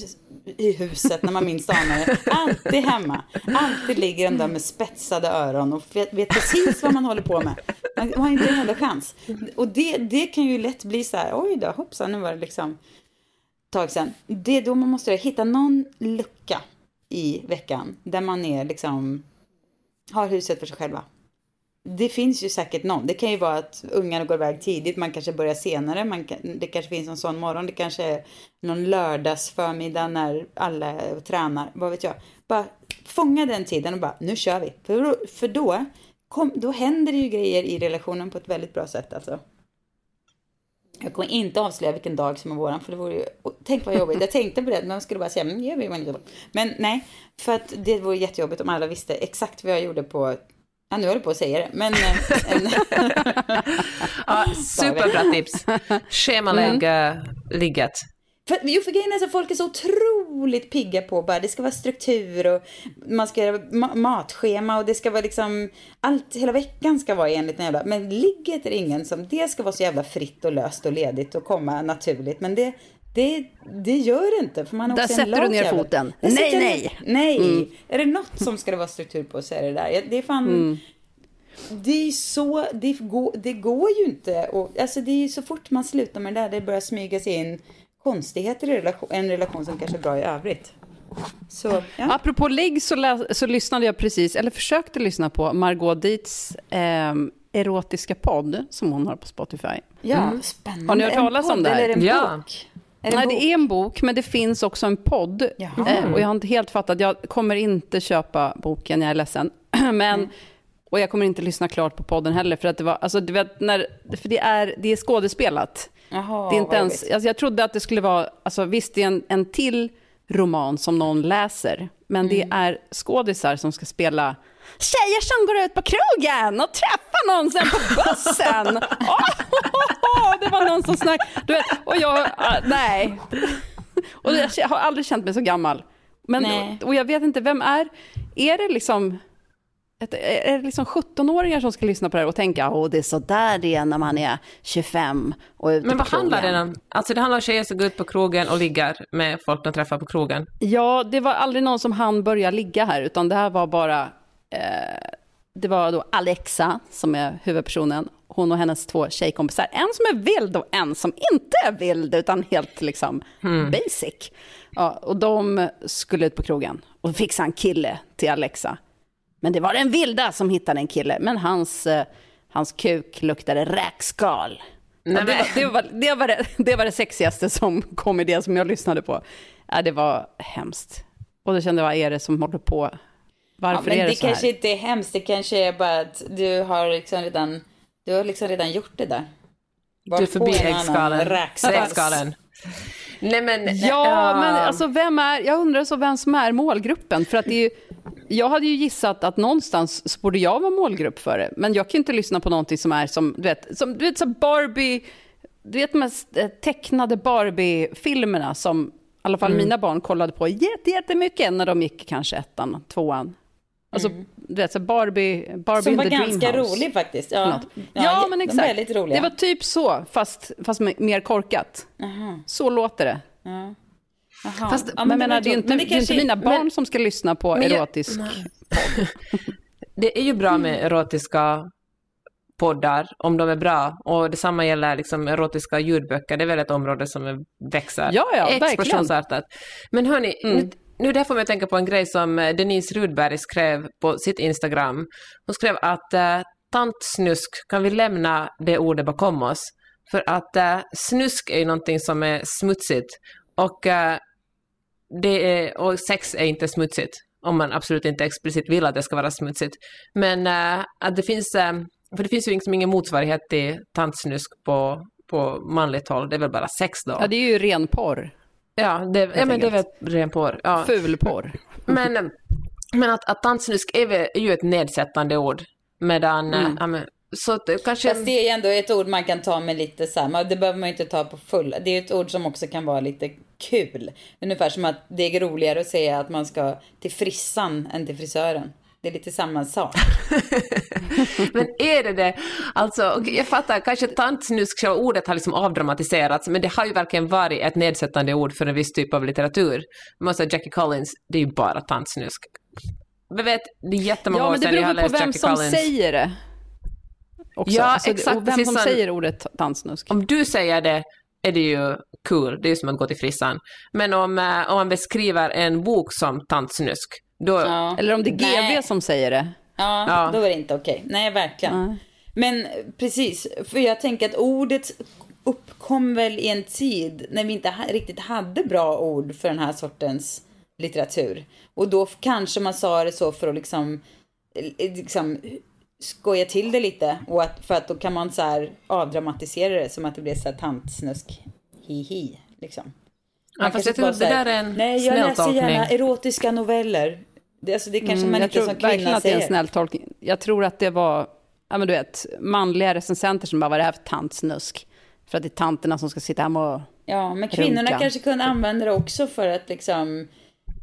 Speaker 2: i huset när man minst anar det. Alltid hemma. Alltid ligger den där med spetsade öron och vet, vet precis vad man håller på med. Man har inte en enda chans. Och det, det kan ju lätt bli så här, oj då, hoppsan, nu var det liksom tag sedan. Det är då man måste hitta någon lucka i veckan där man är liksom, har huset för sig själva. Det finns ju säkert någon. Det kan ju vara att ungarna går iväg tidigt, man kanske börjar senare, man kan, det kanske finns en sån morgon, det kanske är någon lördagsförmiddag när alla tränar, vad vet jag. Bara fånga den tiden och bara, nu kör vi. För, då- för då, kom, då händer det ju grejer i relationen på ett väldigt bra sätt alltså. Jag kommer inte avslöja vilken dag som är våran, för det vore ju, tänk vad jobbigt. Jag tänkte på det, man skulle bara säga, men gör vi. Men nej, för att det vore jättejobbigt om alla visste exakt vad jag gjorde på, ja nu håller på att säga det, men eh, [laughs] en,
Speaker 4: Ja, superbra tips. Schemalägg
Speaker 2: Mm.
Speaker 4: ligget.
Speaker 2: För, jo, för grejen är att folk är så otroligt pigga på bara, det ska vara struktur och man ska göra ma- matschema och det ska vara liksom, allt, hela veckan ska vara enligt en jävla, men ligget är ingen som, det ska vara så jävla fritt och löst och ledigt och komma naturligt, men det, det, det gör det inte. För man är
Speaker 3: Där
Speaker 2: också en
Speaker 3: sätter du ner
Speaker 2: jävel.
Speaker 3: foten.
Speaker 2: Där
Speaker 3: Nej,
Speaker 2: jag
Speaker 3: nej.
Speaker 2: ner- Nej, är det något som ska det vara struktur på så är det där. Det är fan, det är så, det går, det går ju inte. Och, alltså det är så fort man slutar med det där, det börjar smyga sig in konstigheter i relation, en relation som kanske är bra i övrigt. Så, ja.
Speaker 3: Apropå ligg så, så lyssnade jag precis, eller försökte lyssna på Margot Dietz eh, erotiska podd som hon har på Spotify.
Speaker 2: ja spännande.
Speaker 3: Har ni hört talas om det här?
Speaker 2: Eller är det en
Speaker 4: Ja.
Speaker 2: bok? Är det
Speaker 3: Nej, det är en bok, men det finns också en podd.
Speaker 2: Jaha.
Speaker 3: Eh, och jag har inte helt fattat, jag kommer inte köpa boken, jag är ledsen. [clears throat] men, och jag kommer inte lyssna klart på podden heller, för att det var, alltså du vet, när, för det är, det är skådespelat.
Speaker 2: Jaha,
Speaker 3: det är inte ens, alltså jag trodde att det skulle vara, alltså visst det är en, en till roman som någon läser, men det
Speaker 2: Mm.
Speaker 3: är skådisar som ska spela tjejer som går ut på krogen och träffar någon sen på bussen. [laughs] Åh, det var någon som snackade, och jag, ah, nej. Och jag har aldrig känt mig så gammal. Men,
Speaker 2: Nej.
Speaker 3: och jag vet inte, vem är, är det liksom, ett- är det liksom 17-åringar som ska lyssna på det här och tänka, åh det är så där det är när man är 25 och ute
Speaker 4: Men
Speaker 3: på
Speaker 4: vad handlar
Speaker 3: krogen."
Speaker 4: den om? Alltså det handlar om tjejer som går ut på krogen och ligger med folk de träffar på krogen.
Speaker 3: Ja, det var aldrig någon som hann börja ligga här, utan det här var bara... Eh, det var då Alexa som är huvudpersonen. Hon och hennes två tjejkompisar. En som är vild och en som inte är vild, utan helt liksom basic. Ja, och de skulle ut på krogen och fixa en kille till Alexa. Men det var den vilda som hittade en kille, men hans, eh, hans kuk luktade räkskal. Ja, det, var, det, var, det, var det, det var det sexigaste som kom i det som jag lyssnade på. Ja, det var hemskt. Och då kände jag, vad är det som håller på?
Speaker 2: Ja,
Speaker 3: Varför
Speaker 2: men
Speaker 3: är
Speaker 2: det,
Speaker 3: det så
Speaker 2: kanske
Speaker 3: här?
Speaker 2: inte är hemskt, det kanske är bara att du har liksom redan, du har liksom redan gjort det där.
Speaker 4: Du är förbi. Äggskalen. Nej men...
Speaker 3: Ja,
Speaker 4: äh,
Speaker 3: men alltså vem är, jag undrar så vem som är målgruppen. För att det är ju, jag hade ju gissat att någonstans så borde jag vara målgrupp för det. Men jag kan ju inte lyssna på någonting som är som, du vet, som, du vet så Barbie, du vet de här eh, tecknade Barbie-filmerna som i alla fall
Speaker 2: Mm.
Speaker 3: mina barn kollade på jätte- jättemycket när de gick kanske ettan, tvåan. Alltså, du vet, så Barbie, Barbie
Speaker 2: Mm. Som var ganska rolig faktiskt. Ja.
Speaker 3: Ja, men exakt.
Speaker 2: är väldigt roliga.
Speaker 3: Det var typ så, fast, fast mer korkat. Så låter det.
Speaker 2: Jaha.
Speaker 4: Fast-
Speaker 2: Ja,
Speaker 3: men
Speaker 2: det
Speaker 3: menar, det är inte,
Speaker 2: Men
Speaker 3: det är
Speaker 2: kanske-
Speaker 3: inte mina barn
Speaker 4: men-
Speaker 3: som ska lyssna på
Speaker 4: men jag-
Speaker 3: erotisk...
Speaker 4: Det är ju bra med erotiska poddar, om de är bra. Och detsamma gäller liksom erotiska ljudböcker. Det är väl ett område som växer
Speaker 3: Ja, ja, verkligen.
Speaker 4: explosionsartat. Men hörni, nu, nu där får mig att tänka på en grej som eh, Denise Rudberg skrev på sitt Instagram. Hon skrev att eh, tantsnusk, kan vi lämna det ordet bakom oss? För att eh, snusk är ju någonting som är smutsigt. Och, eh, det är, och sex är inte smutsigt. Om man absolut inte explicit vill att det ska vara smutsigt. Men äh, att det finns, äh, för det finns ju liksom ingen motsvarighet till tantsnusk på, på manligt håll. Det är väl bara sex då.
Speaker 3: Ja, det är ju ren porr.
Speaker 4: Ja, det, ja men det är ren porr. Ja.
Speaker 3: Ful porr.
Speaker 4: Men, men att, att tantsnusk är, väl, är ju ett nedsättande ord. Medan,
Speaker 3: Mm.
Speaker 4: eh, ja, men, så att det kanske...
Speaker 2: Fast det är ändå ett ord man kan ta med lite men det behöver man ju inte ta på full. Det är ett ord som också kan vara lite kul. Ungefär som att det är roligare att säga att man ska till frissan än till frisören. Det är lite samma sak. [laughs]
Speaker 4: Men är det det? Alltså, jag fattar, kanske tantsnusk, själva ordet har liksom avdramatiserats, men det har ju verkligen varit ett nedsättande ord för en viss typ av litteratur. Man måste säga Jackie Collins, det är ju bara tantsnusk. Vi vet, det är jättemånga
Speaker 3: Ja,
Speaker 4: år
Speaker 3: men det
Speaker 4: sedan jag har
Speaker 3: beror på
Speaker 4: läst
Speaker 3: vem
Speaker 4: Jackie
Speaker 3: som
Speaker 4: Collins.
Speaker 3: säger det. Också.
Speaker 4: Ja,
Speaker 3: Alltså,
Speaker 4: exakt,
Speaker 3: vem som säger ordet tantsnusk.
Speaker 4: Om du säger det är det ju kul, det är ju som att gå till frissan. Men om, eh, om man beskriver en bok som tantsnusk, då...
Speaker 2: Ja.
Speaker 3: Eller om det är GV
Speaker 2: Nej.
Speaker 3: som säger det.
Speaker 2: Ja,
Speaker 4: Ja.
Speaker 2: då är det inte okej. Nej, verkligen.
Speaker 3: Nej.
Speaker 2: Men precis, för jag tänker att ordet uppkom väl i en tid när vi inte ha, riktigt hade bra ord för den här sortens litteratur. Och då kanske man sa det så för att liksom, eh, liksom skoja till det lite. Och att, för att då kan man så här avdramatisera det som att det blir så här tantsnusk. Hi-hi, liksom.
Speaker 4: Ja, fast jag tror det där är en
Speaker 2: Nej, jag läser gärna erotiska noveller. Det, alltså, det kanske
Speaker 3: Mm,
Speaker 2: man
Speaker 3: jag
Speaker 2: inte
Speaker 3: tror
Speaker 2: som kvinna
Speaker 3: att det är en
Speaker 2: säger.
Speaker 3: snäll tolkning. Jag tror att det var, ja men du vet, manliga recensenter som bara, vad är det här för tantsnusk? För att det är tanterna som ska sitta hemma och...
Speaker 2: Ja, men kvinnorna
Speaker 3: Runka.
Speaker 2: kanske kunde använda det också för att liksom...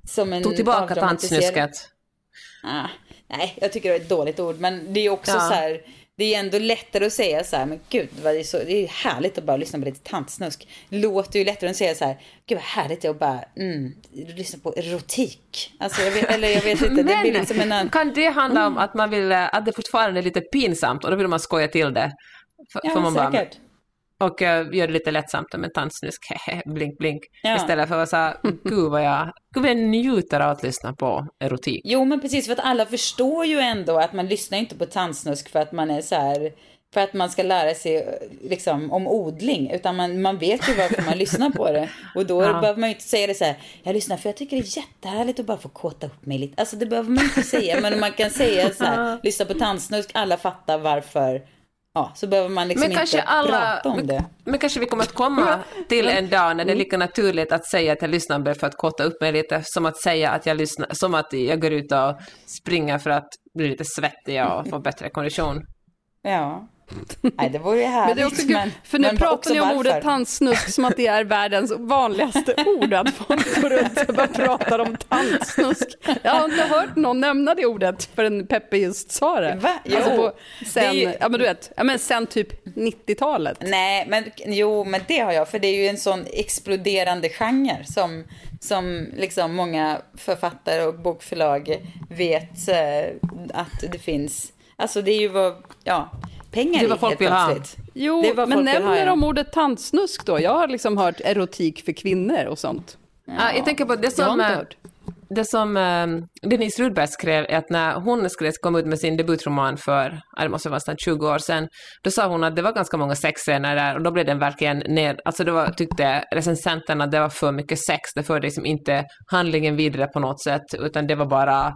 Speaker 2: Som en
Speaker 4: Tog tillbaka tantsnusket.
Speaker 2: Ah, nej, jag tycker det är ett dåligt ord, men det är också
Speaker 4: Ja.
Speaker 2: så här... Det är ändå lättare att säga så här, men gud, vad det, är så, det är härligt att bara lyssna på lite tantsnusk. Låter ju lättare än att säga så här, gud vad härligt det är att bara mm, lyssna på erotik. Alltså, jag vet, eller jag vet inte, det blir [laughs] liksom en annan...
Speaker 4: kan det handla om att man vill, eh, att det fortfarande är lite pinsamt och då vill man skoja till det? F-
Speaker 2: Ja,
Speaker 4: man bara-
Speaker 2: säkert.
Speaker 4: Och uh, gör det lite lättsamt med tantsnusk, [laughs] hehe, blink blink.
Speaker 2: Ja.
Speaker 4: Istället för att här, [laughs] gud vad jag, gud vad jag njuter av att lyssna på erotik.
Speaker 2: Jo, men precis för att alla förstår ju ändå att man lyssnar inte på tandsnusk för att man är så här för att man ska lära sig liksom, om odling, utan man, man vet ju varför man lyssnar på det. Och då [laughs]
Speaker 4: Ja.
Speaker 2: behöver man ju inte säga det så här, jag lyssnar för jag tycker det är jättehärligt att bara få kåta upp mig lite. Alltså det behöver man inte säga, men man kan säga så här, lyssna på tandsnusk, alla fattar varför. Ja, så behöver man liksom
Speaker 4: Men kanske
Speaker 2: inte
Speaker 4: alla,
Speaker 2: prata om
Speaker 4: men,
Speaker 2: det.
Speaker 4: men kanske vi kommer att komma till en dag när det är lika naturligt att säga att jag lyssnar bara för att kåta upp mig lite, som att säga att jag lyssnar, som att jag går ut och springer för att bli lite svettig och få bättre kondition.
Speaker 2: Ja. [laughs] Nej, det vore ju härligt.
Speaker 3: Men det är också kul, för nu pratar ni om
Speaker 2: varför.
Speaker 3: ordet tantsnusk som att det är världens vanligaste [laughs] ord, att folk går runt och bara pratar om tantsnusk. Jag har inte hört någon nämna det ordet förrän Peppe just sa det.
Speaker 2: Va?
Speaker 3: Alltså
Speaker 2: Jo,
Speaker 3: på, sen,
Speaker 2: det ju-
Speaker 3: ja men du vet, ja men sen typ 90-talet.
Speaker 2: Nej, men jo, men det har jag, för det är ju en sån exploderande genre som, som liksom många författare och bokförlag vet eh, att det finns. Alltså det är ju vad, ja, pengar
Speaker 4: Det
Speaker 2: i
Speaker 4: folk
Speaker 2: helt
Speaker 4: vill ha.
Speaker 2: plötsligt.
Speaker 3: Jo, men nämner
Speaker 2: ja.
Speaker 3: de ordet tantsnusk då? Jag har liksom hört erotik för kvinnor och sånt.
Speaker 4: Ja, jag tänker på det som, eh, det som eh, Denise Rudberg skrev, är att när hon skrev, kom ut med sin debutroman för, ja, det måste vara nästan 20 år sedan, då sa hon att det var ganska många sexscener där och då blev den verkligen ner, alltså var, tyckte recensenterna att det var för mycket sex, det förde liksom inte handlingen vidare på något sätt, utan det var bara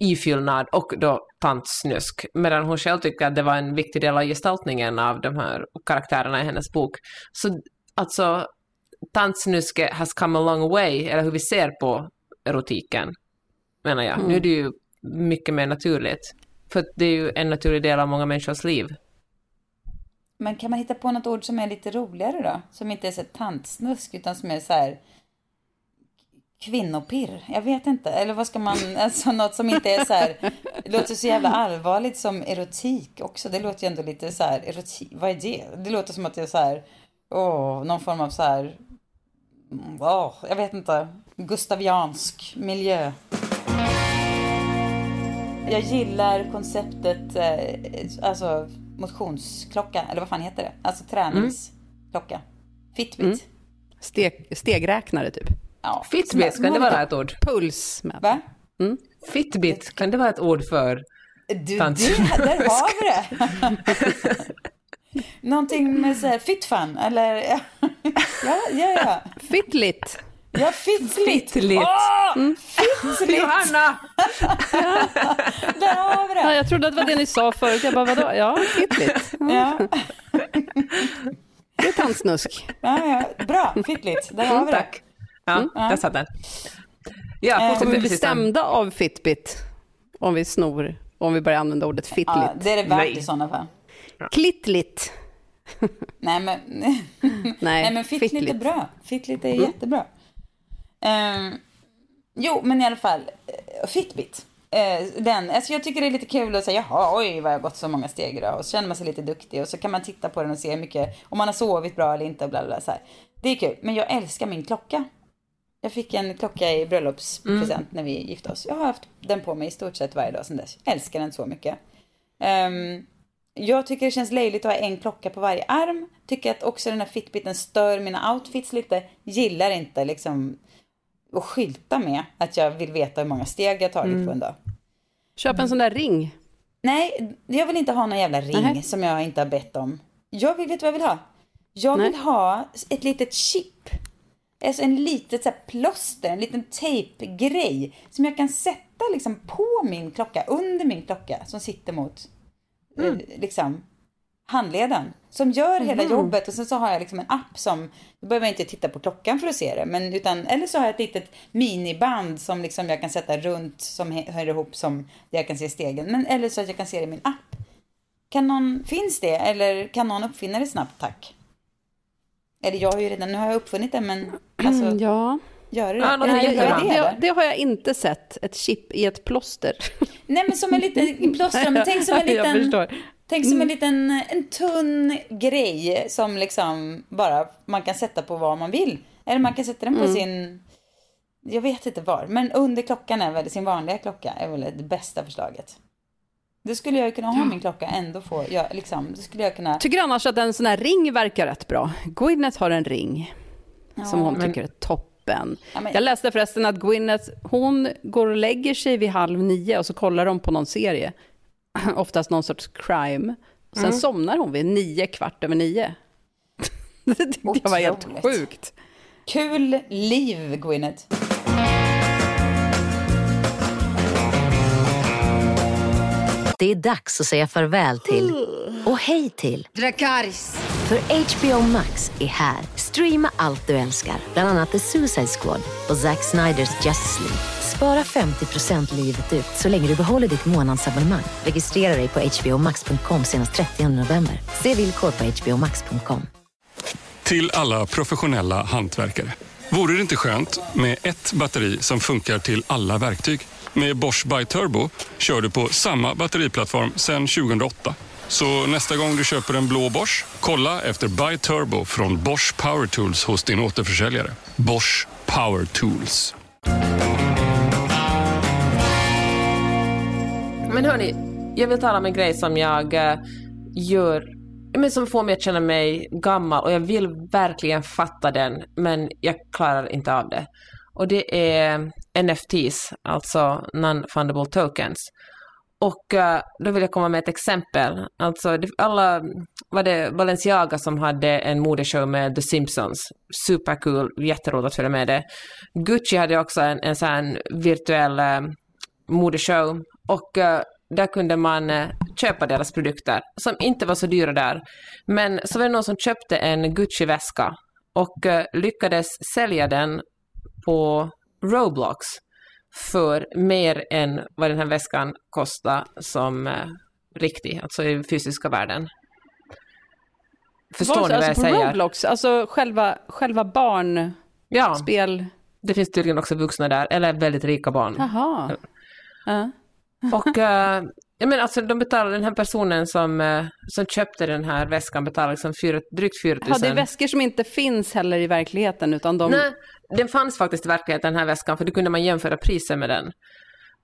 Speaker 4: ifyllnad och då tantsnusk. Medan hon själv tyckte att det var en viktig del av gestaltningen av de här karaktärerna i hennes bok. Så alltså, tantsnuske has come a long way, eller hur vi ser på erotiken, menar jag. Nu är det ju mycket mer naturligt. För det är ju en naturlig del av många människors liv.
Speaker 2: Men kan man hitta på något ord som är lite roligare då? Som inte är så tantsnusk, utan som är så här kvinnopirr. Jag vet inte. Eller vad ska man, alltså något som inte är så här, det låter så jävla allvarligt som erotik också. Det låter ju ändå lite så här, erotik, vad är det? Det låter som att det är så här, åh, någon form av så här, mm, åh, jag vet inte, gustaviansk miljö. Jag gillar konceptet, eh, alltså motionsklocka, eller vad fan heter det? Alltså träningsklocka. Fitbit.
Speaker 3: Steg, stegräknare typ.
Speaker 2: Ja.
Speaker 4: Fitbit, kan det vara ett ord?
Speaker 3: Puls. Med.
Speaker 2: Va?
Speaker 4: Fitbit, kan det vara ett ord för?
Speaker 2: Du,
Speaker 4: Tant.
Speaker 2: det, där har vi [laughs] det! Någonting med så här fitfun, eller? [laughs] Ja, ja, ja.
Speaker 3: Fitlit.
Speaker 2: Ja, fitlit.
Speaker 4: Fitlit.
Speaker 2: Åh, fitlit!
Speaker 4: Johanna! [laughs]
Speaker 2: Där har vi
Speaker 3: Ja,
Speaker 2: det!
Speaker 3: jag trodde att det var det ni sa förut. Jag bara, vadå? Ja, fitlit.
Speaker 2: Ja,
Speaker 3: Det är tantsnusk.
Speaker 2: ja, ja. Bra, fitlit. Där har vi det.
Speaker 4: Tack. Ja, där satt den. Ja,
Speaker 2: Eh,
Speaker 3: Kommer vi bli stämda av Fitbit om vi snor, om vi börjar använda ordet
Speaker 2: Ja,
Speaker 3: fitlit?
Speaker 2: det är det värt
Speaker 4: Nej.
Speaker 2: i sådana fall.
Speaker 3: Klittligt. [laughs]
Speaker 2: Nej, men, [laughs]
Speaker 3: Nej,
Speaker 2: nej, men fitlit är bra. Fitlit är jättebra. Ehm, jo, men i alla fall, eh, Fitbit. Eh, den, alltså jag tycker det är lite kul att säga, jaha, oj vad jag har gått så många steg idag. Och så känner man sig lite duktig och så kan man titta på den och se hur mycket, om man har sovit bra eller inte. Bla, bla, bla, så här. Det är kul, men jag älskar min klocka. Jag fick en klocka i bröllopspresent när vi gifte oss. Jag har haft den på mig i stort sett varje dag sedan dess. Jag älskar den så mycket. Ehm, jag tycker det känns löjligt att ha en klocka på varje arm. Tycker att också den här Fitbiten stör mina outfits lite. Gillar inte liksom att skylta med att jag vill veta hur många steg jag tagit på en dag.
Speaker 3: Köp en sån där ring.
Speaker 2: Nej, jag vill inte ha någon jävla ring
Speaker 3: Nej.
Speaker 2: som jag inte har bett om. Jag vill, vet du vad jag vill ha? Jag vill
Speaker 3: Nej.
Speaker 2: ha ett litet chip. Alltså en litet så här plåster, en liten tejpgrej som jag kan sätta liksom på min klocka, under min klocka som sitter mot eh, liksom handleden. Som gör hela jobbet och sen så har jag liksom en app som, då behöver jag inte titta på klockan för att se det, men utan, eller så har jag ett litet miniband som liksom jag kan sätta runt som hö- hör ihop som där jag kan se stegen, men eller så att jag kan se det i min app. Kan någon, finns det eller kan någon uppfinna det snabbt tack? Eller jag har ju redan, nu har jag uppfunnit det men alltså,
Speaker 3: Ja.
Speaker 2: gör det
Speaker 4: Ja,
Speaker 2: det?
Speaker 4: något
Speaker 2: gör
Speaker 4: jättebra.
Speaker 2: det,
Speaker 3: det, det, har jag inte sett. Ett chip i ett plåster. [laughs]
Speaker 2: Nej men som en liten plåster, men tänk som en [laughs]
Speaker 3: Jag
Speaker 2: liten, tänk som en liten, en tunn grej som liksom bara man kan sätta på vad man vill. Eller man kan sätta den på sin, jag vet inte var, men under klockan är väl, sin vanliga klocka är väl det bästa förslaget. Då skulle jag kunna ha min klocka ändå få, ja, liksom, då skulle jag kunna,
Speaker 3: Tycker annars att en sån här ring verkar rätt bra. Gwyneth har en ring som hon
Speaker 4: men-
Speaker 3: tycker är toppen.
Speaker 2: Ja, men-
Speaker 3: Jag läste förresten att Gwyneth, hon går och lägger sig vid halv nio och så kollar de på någon serie. [clears throat] Oftast någon sorts crime. Sen
Speaker 2: Mm.
Speaker 3: somnar hon vid nio, kvart över nio. [laughs] Det tyckte jag var helt sjukt.
Speaker 2: kul liv Gwyneth.
Speaker 6: Det är dags att säga farväl till och hej till.
Speaker 5: Dracarys.
Speaker 6: För HBO Max är här. Streama allt du älskar, bland annat The Suicide Squad och Zack Sniders Justice League. Spara 50% livet ut så länge du behåller ditt månadsabonnemang. Registrera dig på hbomax.com senast 30 november. Se villkor på hbomax.com.
Speaker 1: Till alla professionella hantverkare. Vore det inte skönt med ett batteri som funkar till alla verktyg? Med Bosch By Turbo kör du på samma batteriplattform sedan 2008. Så nästa gång du köper en blå Bosch, kolla efter By Turbo från Bosch Power Tools hos din återförsäljare. Bosch Power Tools.
Speaker 4: Men hörni, jag vill tala om en grej som jag eh, gör, men som får mig att känna mig gammal och jag vill verkligen fatta den, men jag klarar inte av det. Och det är NFTs, alltså Non-Fundable Tokens. Och eh, då vill jag komma med ett exempel. Alltså alla, var det Balenciaga som hade en modeshow med The Simpsons. Superkul, jätteroligt att följa med det. Gucci hade också en, en sån virtuell eh, modeshow och eh, där kunde man eh, köpa deras produkter som inte var så dyra där. Men så var det någon som köpte en Gucci-väska och eh, lyckades sälja den på Roblox för mer än vad den här väskan kostar som eh, riktig, alltså i fysiska världen. Förstår
Speaker 3: Var-
Speaker 4: ni vad jag
Speaker 3: alltså på
Speaker 4: säger?
Speaker 3: Roblox, alltså själva, själva barnspel.
Speaker 4: Ja, det finns tydligen också vuxna där, eller väldigt rika barn.
Speaker 3: Jaha. Ja.
Speaker 4: Och eh, jag menar, alltså, de betalar, den här personen som, eh, som köpte den här väskan betalar liksom fyra, drygt 4 000.
Speaker 3: Ja, det är väskor som inte finns heller i verkligheten, utan de...
Speaker 4: Nej, den fanns faktiskt i verkligheten den här väskan, för då kunde man jämföra priser med den.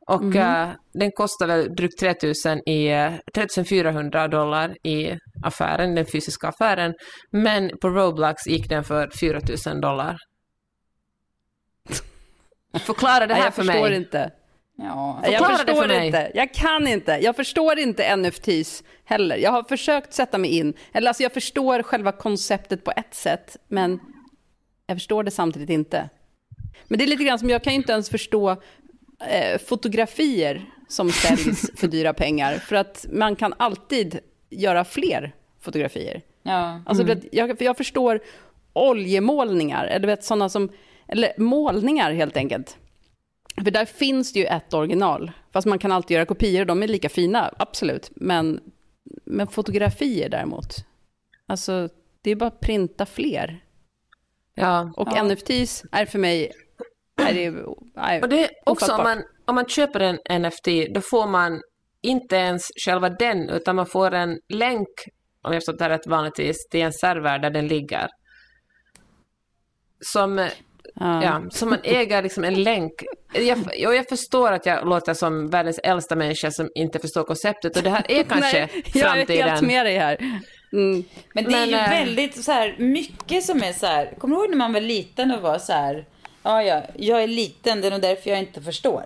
Speaker 4: Och
Speaker 3: Mhm.
Speaker 4: eh, den kostar väl drygt 3 000 i, eh, 3 400 dollar i affären, den fysiska affären. Men på Roblox gick den för 4 000 dollar. [laughs] Förklara det
Speaker 3: Nej,
Speaker 4: här
Speaker 3: jag
Speaker 4: för
Speaker 3: förstår
Speaker 4: mig.
Speaker 3: inte.
Speaker 2: Ja,
Speaker 3: Jag
Speaker 4: det
Speaker 3: förstår
Speaker 4: för
Speaker 3: inte. Jag kan inte. Jag förstår inte NFTs heller. Jag har försökt sätta mig in. Eller alltså jag förstår själva konceptet på ett sätt, men jag förstår det samtidigt inte. Men det är lite grann som, jag kan ju inte ens förstå eh, fotografier som säljs [laughs] för dyra pengar. För att man kan alltid göra fler fotografier.
Speaker 2: ja.
Speaker 3: Alltså, vet, jag, för jag förstår oljemålningar, eller vet, sådana som, eller målningar helt enkelt. För där finns det ju ett original, fast man kan alltid göra kopior och de är lika fina, absolut. Men, men fotografier däremot, alltså det är bara att printa fler.
Speaker 4: Ja,
Speaker 3: Och
Speaker 2: Ja.
Speaker 3: NFTs är för mig Nej, det är,
Speaker 4: Och det är också om man, om man köper en NFT, då får man inte ens själva den, utan man får en länk, om jag förstått det rätt vanligtvis, till en server där den ligger. Som,
Speaker 3: Ja.
Speaker 4: ja, som man äger liksom en länk. Jag, och jag förstår att jag låter som världens äldsta människa som inte förstår konceptet, och det här är [laughs] kanske
Speaker 3: Nej, jag är helt
Speaker 4: framtiden.
Speaker 3: med dig här. Mm.
Speaker 2: Men det
Speaker 4: Men,
Speaker 2: är ju
Speaker 4: eh,
Speaker 2: väldigt så här mycket som är så här. Kommer du ihåg när man var liten och var så här. Ja, ja, jag är liten, det är nog därför jag inte förstår.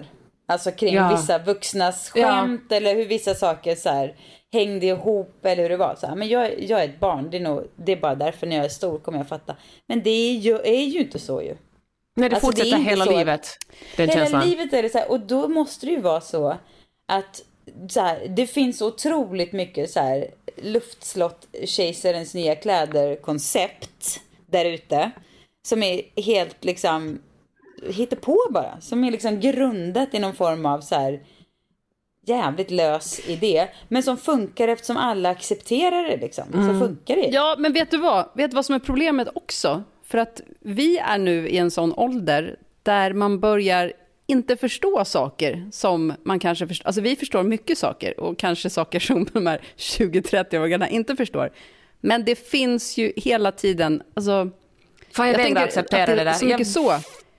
Speaker 2: Alltså kring
Speaker 4: Ja.
Speaker 2: vissa vuxnas
Speaker 4: Ja.
Speaker 2: skämt eller hur vissa saker så här hängde ihop eller hur det var. Så här, men jag, jag är ett barn, det är, nog, det är bara därför när jag är stor kommer jag fatta. Men det är ju, är ju inte så ju.
Speaker 4: Nej, det
Speaker 2: Alltså, det är
Speaker 4: fortsätter
Speaker 2: inte
Speaker 4: hela
Speaker 2: så
Speaker 4: livet, den
Speaker 2: Hela
Speaker 4: känslan.
Speaker 2: livet är det så här, och då måste det ju vara så att så här, det finns otroligt mycket så här luftslott, kejsarens nya kläder koncept där ute. Som är helt liksom på bara. Som är liksom grundat i någon form av så här jävligt lös idé. Men som funkar eftersom alla accepterar det liksom. Så funkar det.
Speaker 3: Ja, men vet du vad? Vet du vad som är problemet också? För att vi är nu i en sån ålder där man börjar inte förstå saker som man kanske förstår. Alltså vi förstår mycket saker och kanske saker som de här 20-30-åringarna inte förstår. Men det finns ju hela tiden, alltså...
Speaker 4: Fan, jag, vägrar
Speaker 3: tänker
Speaker 4: acceptera
Speaker 3: att
Speaker 4: det där.
Speaker 3: Så mycket
Speaker 4: jag,
Speaker 3: så.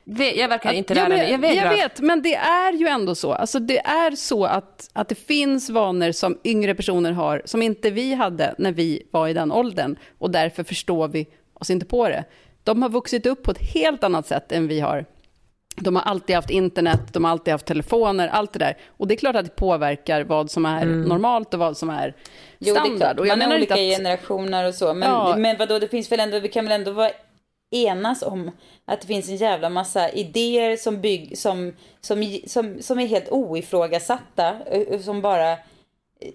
Speaker 4: Vet, jag verkar inte
Speaker 3: Ja, men,
Speaker 4: ännu. Jag
Speaker 3: jag vet, men det är ju ändå så. Alltså, det är så att, att det finns vanor som yngre personer har, som inte vi hade när vi var i den åldern. Och därför förstår vi oss inte på det. De har vuxit upp på ett helt annat sätt än vi har. De har alltid haft internet, de har alltid haft telefoner, allt det där. Och det är klart att det påverkar vad som är normalt och vad som är
Speaker 2: Jo, det är
Speaker 3: standard.
Speaker 2: klart. Man är olika
Speaker 3: att...
Speaker 2: generationer och så. Men,
Speaker 3: Ja.
Speaker 2: men vadå, det finns väl ändå, vi kan väl ändå vara enas om att det finns en jävla massa idéer som, bygg, som, som, som, som är helt oifrågasatta. eh, Som bara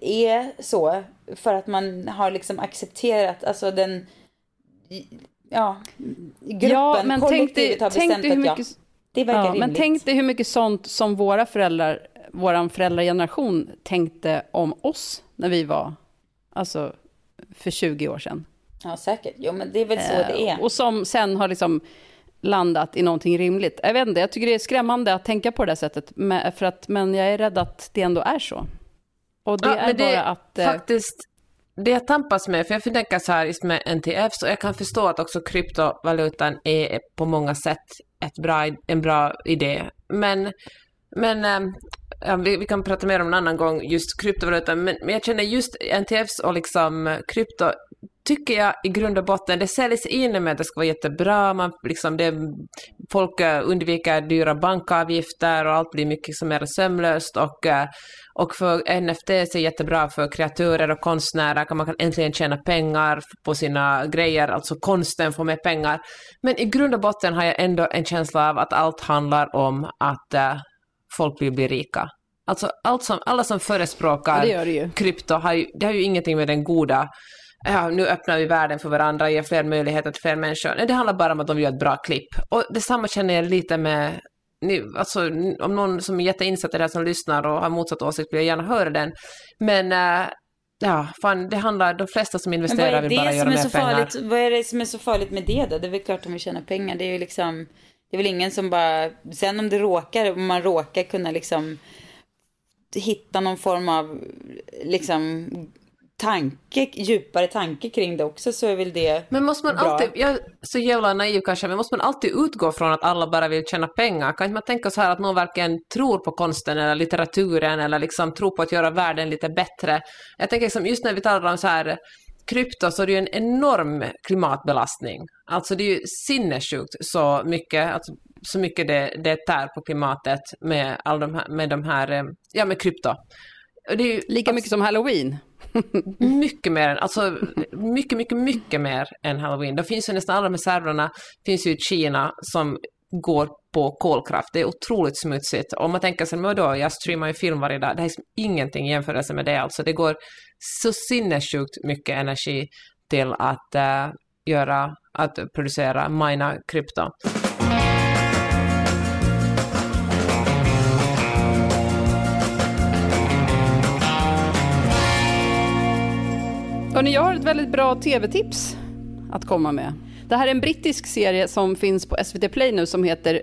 Speaker 2: är så. För att man har liksom accepterat, alltså den, ja, gruppen,
Speaker 3: Ja, men tänk
Speaker 2: kollektivet
Speaker 3: dig,
Speaker 2: har
Speaker 3: tänk
Speaker 2: bestämt
Speaker 3: dig hur
Speaker 2: att ja,
Speaker 3: mycket...
Speaker 2: det verkar
Speaker 3: Ja,
Speaker 2: rimligt.
Speaker 3: men tänk dig hur mycket sånt som våra föräldrar, vår föräldrageneration tänkte om oss när vi var, alltså för 20 år sedan.
Speaker 2: Ja, säkert. Jo, men det är väl så
Speaker 3: Eh,
Speaker 2: det är.
Speaker 3: Och som sen har liksom landat i någonting rimligt. Jag vet inte, jag tycker det är skrämmande att tänka på det där sättet, för att, men jag är rädd att det ändå är så. Och det
Speaker 4: Ja,
Speaker 3: är
Speaker 4: men
Speaker 3: bara att... eh,
Speaker 4: Faktiskt, det jag tampas med, för jag tänker så här just med NTFs, och jag kan förstå att också kryptovalutan är på många sätt ett bra, en bra idé. Men, men eh, ja, vi, vi kan prata mer om en annan gång, just kryptovalutan, men, men jag känner just NTFs och liksom krypto, tycker jag i grund och botten, det säljs in med att det ska vara jättebra, man, liksom det, folk eh, undviker dyra bankavgifter och allt blir mycket som mer sömlöst och, eh, och för NFT är jättebra för kreatörer och konstnärer, man kan äntligen tjäna pengar på sina grejer, alltså konsten får med pengar. Men i grund och botten har jag ändå en känsla av att allt handlar om att eh, folk vill bli rika. Alltså allt som, alla som förespråkar
Speaker 3: Ja, det det
Speaker 4: krypto har ju, det har ju ingenting med den goda Ja, nu öppnar vi världen för varandra, ger fler möjligheter till fler människor. Nej, det handlar bara om att de gör ett bra klipp. Och detsamma känner jag lite med, ni, alltså, om någon som är jätteinsatt i det här som lyssnar och har motsatt åsikt vill jag gärna höra den. Men äh, ja, fan, det handlar, de flesta som investerar vill bara göra mer pengar.
Speaker 2: farligt? Vad är det som är så farligt med det då? Det är väl klart de vill tjäna pengar. Det är ju liksom, det är väl ingen som bara, sen om det råkar, om man råkar kunna liksom hitta någon form av liksom tanke, djupare tanke kring det också så är väl det
Speaker 4: Men måste man
Speaker 2: bra.
Speaker 4: alltid, jag är så jävla naiv kanske, men måste man alltid utgå från att alla bara vill tjäna pengar? Kan inte man tänka så här att någon verkligen tror på konsten eller litteraturen eller liksom tror på att göra världen lite bättre? Jag tänker liksom just när vi talar om så här krypto så är det ju en enorm klimatbelastning. Alltså det är ju sinnessjukt så mycket, alltså, så mycket det, det tär på klimatet med, all de här, med de här, eh, ja med krypto. Och Det är ju,
Speaker 3: Lika mycket som halloween
Speaker 4: mycket mer, än- alltså mycket, mycket, mycket mer än halloween. Det finns ju nästan alla de här servrarna finns ju i Kina som går på kolkraft. Det är otroligt smutsigt. Om man tänker sig, men jag streamar ju film varje dag. Det är liksom ingenting i jämförelse med det. Alltså det går så sinnessjukt mycket energi till att eh, göra, att producera, mina krypto.
Speaker 3: Hörrni, jag har ett väldigt bra tv-tips att komma med. Det här är en brittisk serie som finns på SVT Play nu som heter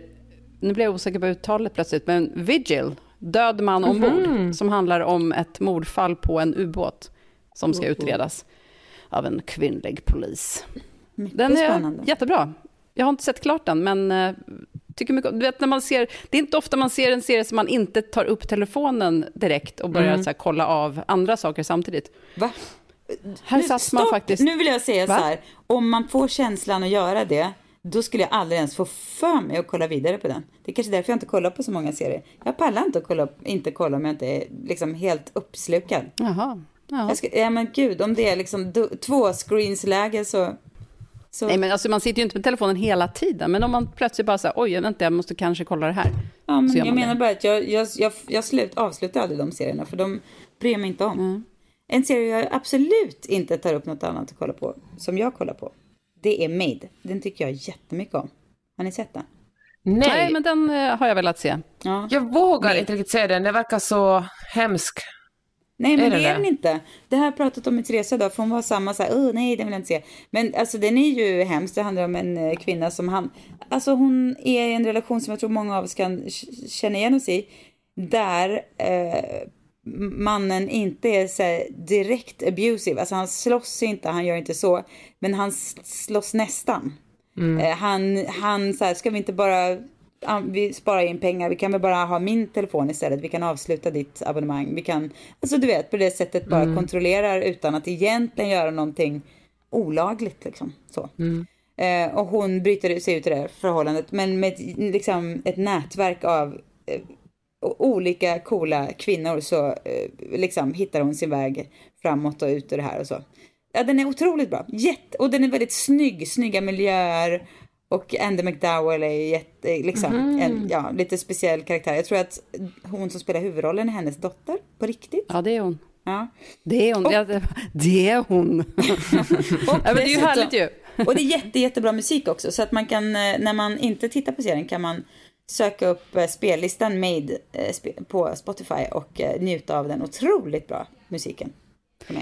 Speaker 3: nu blir jag osäker på uttalet plötsligt, men Vigil, Död man ombord, som handlar om ett mordfall på en ubåt som ska utredas av en kvinnlig polis.
Speaker 2: Mycket
Speaker 3: Den är
Speaker 2: spännande.
Speaker 3: jättebra. Jag har inte sett klart den, men eh, tycker mycket om- du vet, när man ser, Det är inte ofta man ser en serie som man inte tar upp telefonen direkt och börjar så här, kolla av andra saker samtidigt.
Speaker 2: Va?
Speaker 3: Här
Speaker 2: Nu,
Speaker 3: satt man
Speaker 2: stopp!
Speaker 3: faktiskt...
Speaker 2: Nu vill jag säga
Speaker 3: Va?
Speaker 2: så här, om man får känslan att göra det, då skulle jag aldrig ens få för mig att kolla vidare på den. Det är kanske därför jag inte kollar på så många serier. Jag pallar inte att kolla, inte kolla om jag inte är liksom helt uppslukad.
Speaker 3: Jaha. Ja.
Speaker 2: Ska, ja men gud, om det är liksom två screens läge så... så
Speaker 3: Nej, men alltså, man sitter ju inte med telefonen hela tiden, men om man plötsligt bara säger oj, vänta, jag måste kanske kolla det här.
Speaker 2: ja, men jag menar
Speaker 3: det.
Speaker 2: bara att jag, jag, jag, jag slut, avslutar aldrig de serierna, för de bryr jag mig inte om.
Speaker 3: Mm.
Speaker 2: En serie jag absolut inte tar upp något annat att kolla på, som jag kollar på, det är Made. Den tycker jag jättemycket om. Har ni sett den?
Speaker 4: Nej,
Speaker 3: Nej, men den eh, har jag velat se.
Speaker 2: Ja.
Speaker 4: jag vågar
Speaker 2: Nej.
Speaker 4: inte riktigt se den. Den verkar så hemsk.
Speaker 2: Nej, men
Speaker 4: Är
Speaker 2: det,
Speaker 4: det
Speaker 2: är den inte. Det här har jag pratat om i Teresa idag, för hon var samma så här, oh, nej, den vill jag inte se. Men alltså den är ju hemsk, det handlar om en eh, kvinna som han, alltså hon är i en relation som jag tror många av oss kan känna igen oss i, där eh, mannen inte är så direkt abusive, alltså han slåss inte, han gör inte så, men han slåss nästan. Eh, han, han så här, ska vi inte bara, vi sparar in pengar, vi kan väl bara ha min telefon istället, vi kan avsluta ditt abonnemang, vi kan, alltså du vet, på det sättet bara kontrollerar utan att egentligen göra någonting olagligt liksom. Så. Eh, och hon bryter sig ut i det här förhållandet, men med ett, liksom, ett nätverk av eh, olika coola kvinnor så eh, liksom hittar hon sin väg framåt och ut ur det här och så. Ja, den är otroligt bra. Jätte, och den är väldigt snygg, snygga miljöer. Och Andy McDowell är jätte, liksom, en ja, lite speciell karaktär. Jag tror att hon som spelar huvudrollen är hennes dotter, på riktigt.
Speaker 3: Ja, det är hon.
Speaker 2: Ja.
Speaker 3: Det är hon. Ja, det- är hon. [laughs]
Speaker 2: Och
Speaker 3: Ja, det är ju härligt ju.
Speaker 2: Och det är jätte, jättebra musik också. Så att man kan, eh, när man inte tittar på serien kan man söka upp eh, spellistan Made eh, på Spotify och eh, njuta av den otroligt bra musiken.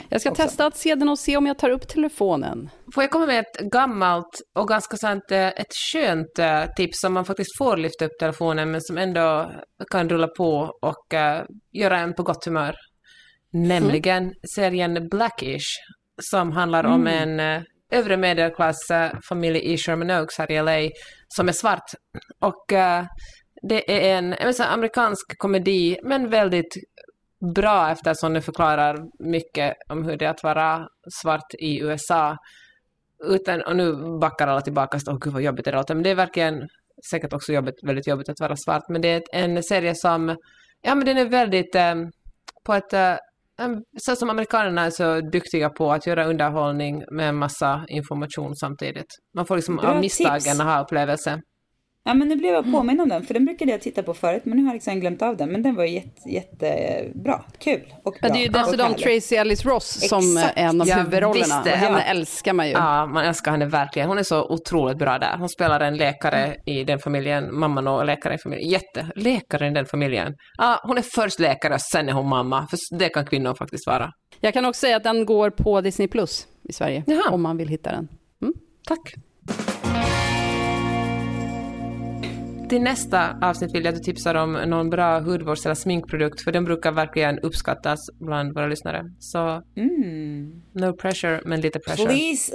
Speaker 3: Jag ska
Speaker 2: också.
Speaker 3: testa att se den och se om jag tar upp telefonen.
Speaker 4: Får jag komma med ett gammalt och ganska sant, ett skönt tips som man faktiskt får lyfta upp telefonen men som ändå kan rulla på och eh, göra en på gott humör. Nämligen serien Blackish som handlar om en eh, övre medelklass eh, familj i Sherman Oaks här i LA som är svart. Och eh, det är en, en sån amerikansk komedi men väldigt bra eftersom det förklarar mycket om hur det är att vara svart i USA. Utan, och nu backar alla tillbaka och åh gud vad jobbigt det låter. Men det är verkligen säkert också jobbigt, väldigt jobbigt att vara svart. Men det är en serie som, ja men den är väldigt eh, på ett, eh, så som amerikanerna är så duktiga på att göra underhållning med en massa information samtidigt. Man får liksom av misstag
Speaker 2: tips.
Speaker 4: en aha-upplevelse.
Speaker 2: Ja, men nu blev jag påminn om den, för den brukade jag titta på förut, men nu har jag liksom glömt av den. Men den var jätte, jättebra, kul och bra.
Speaker 3: Ja, det är ju
Speaker 2: och
Speaker 3: dessutom. Tracy Ellis Ross som
Speaker 2: Exakt.
Speaker 3: är en av
Speaker 4: Ja,
Speaker 3: huvudrollerna.
Speaker 4: visst
Speaker 3: henne
Speaker 4: Ja.
Speaker 3: älskar man ju.
Speaker 4: Ja, man älskar henne verkligen. Hon är så otroligt bra där. Hon spelar en läkare i den familjen, mamman och läkare i familjen. Jätte, läkare i den familjen. Ja, hon är först läkare och sen är hon mamma, för det kan kvinnor faktiskt vara.
Speaker 3: Jag kan också säga att den går på Disney Plus i Sverige,
Speaker 4: Jaha.
Speaker 3: om man vill hitta den.
Speaker 4: Tack. Till nästa avsnitt vill jag att du tipsar om någon bra hudvårds eller sminkprodukt, för den brukar verkligen uppskattas bland våra lyssnare. Så
Speaker 2: Mm.
Speaker 4: no pressure, men lite pressure.
Speaker 2: Please,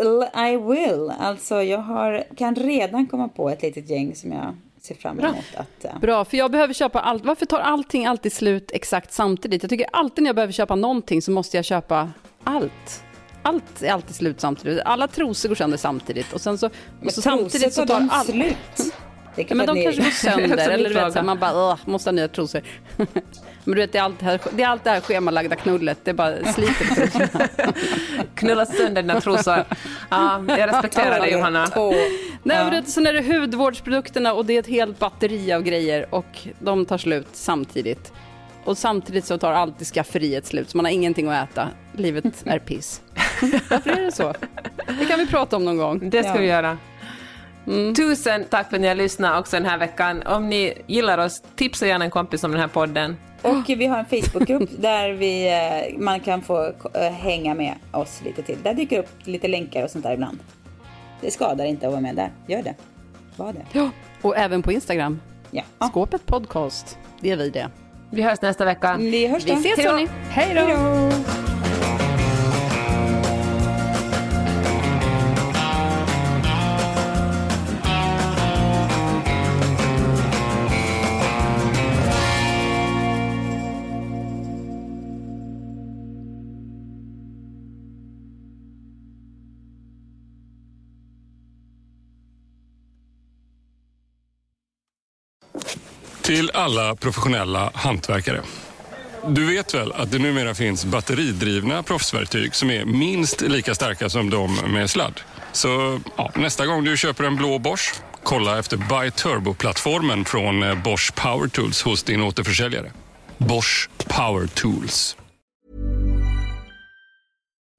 Speaker 2: I will. Alltså, jag har, kan redan komma på ett litet gäng som jag ser fram emot att... eh,
Speaker 3: Bra, för jag behöver köpa allt. Varför tar allting alltid slut exakt samtidigt? Jag tycker alltid när jag behöver köpa någonting så måste jag köpa allt. Allt är alltid slut samtidigt. Alla trosor går sönder samtidigt. Och sen så, och så samtidigt så tar allt...
Speaker 2: slut.
Speaker 3: Ja, men de
Speaker 2: ni-
Speaker 3: kanske går sönder. [laughs] eller du vet, så här, man bara "Åh, måste ha nya trosor. men du vet, det är, allt det, här, det är allt det här schemalagda knullet. Det bara sliter. [laughs]
Speaker 4: Knulla sönder dina trosor. Ja, jag respekterar dig Johanna.
Speaker 2: Två.
Speaker 3: Nej, men du vet, sen är det hudvårdsprodukterna och det är ett helt batteri av grejer och de tar slut samtidigt. Och samtidigt så tar alltid skafferiet slut, så man har ingenting att äta. Livet är piss. [laughs] Varför är det så? Det kan vi prata om någon gång.
Speaker 4: Det ska
Speaker 2: Ja.
Speaker 4: vi göra. Tusen tack för att ni har lyssnat också den här veckan. Om ni gillar oss, tipsa gärna en kompis om den här podden.
Speaker 2: Och vi har en Facebookgrupp [laughs] där vi, eh, man kan få eh, hänga med oss lite till. Där dyker upp lite länkar och sånt där ibland. Det skadar inte att vara med där. Gör det. Var det.
Speaker 3: Ja. Och även på Instagram.
Speaker 2: Ja.
Speaker 3: Skåpet podcast, det är vi det.
Speaker 4: Vi hörs nästa vecka.
Speaker 2: Vi hörs då.
Speaker 3: Vi ses
Speaker 4: Hej då.
Speaker 3: hörni.
Speaker 2: Hej då!
Speaker 1: Till alla professionella hantverkare. Du vet väl att det numera finns batteridrivna proffsverktyg som är minst lika starka som de med sladd? Så ja, nästa gång du köper en blå Bosch, kolla efter Buy Turbo-plattformen från eh, Bosch Power Tools hos din återförsäljare. Bosch Power Tools.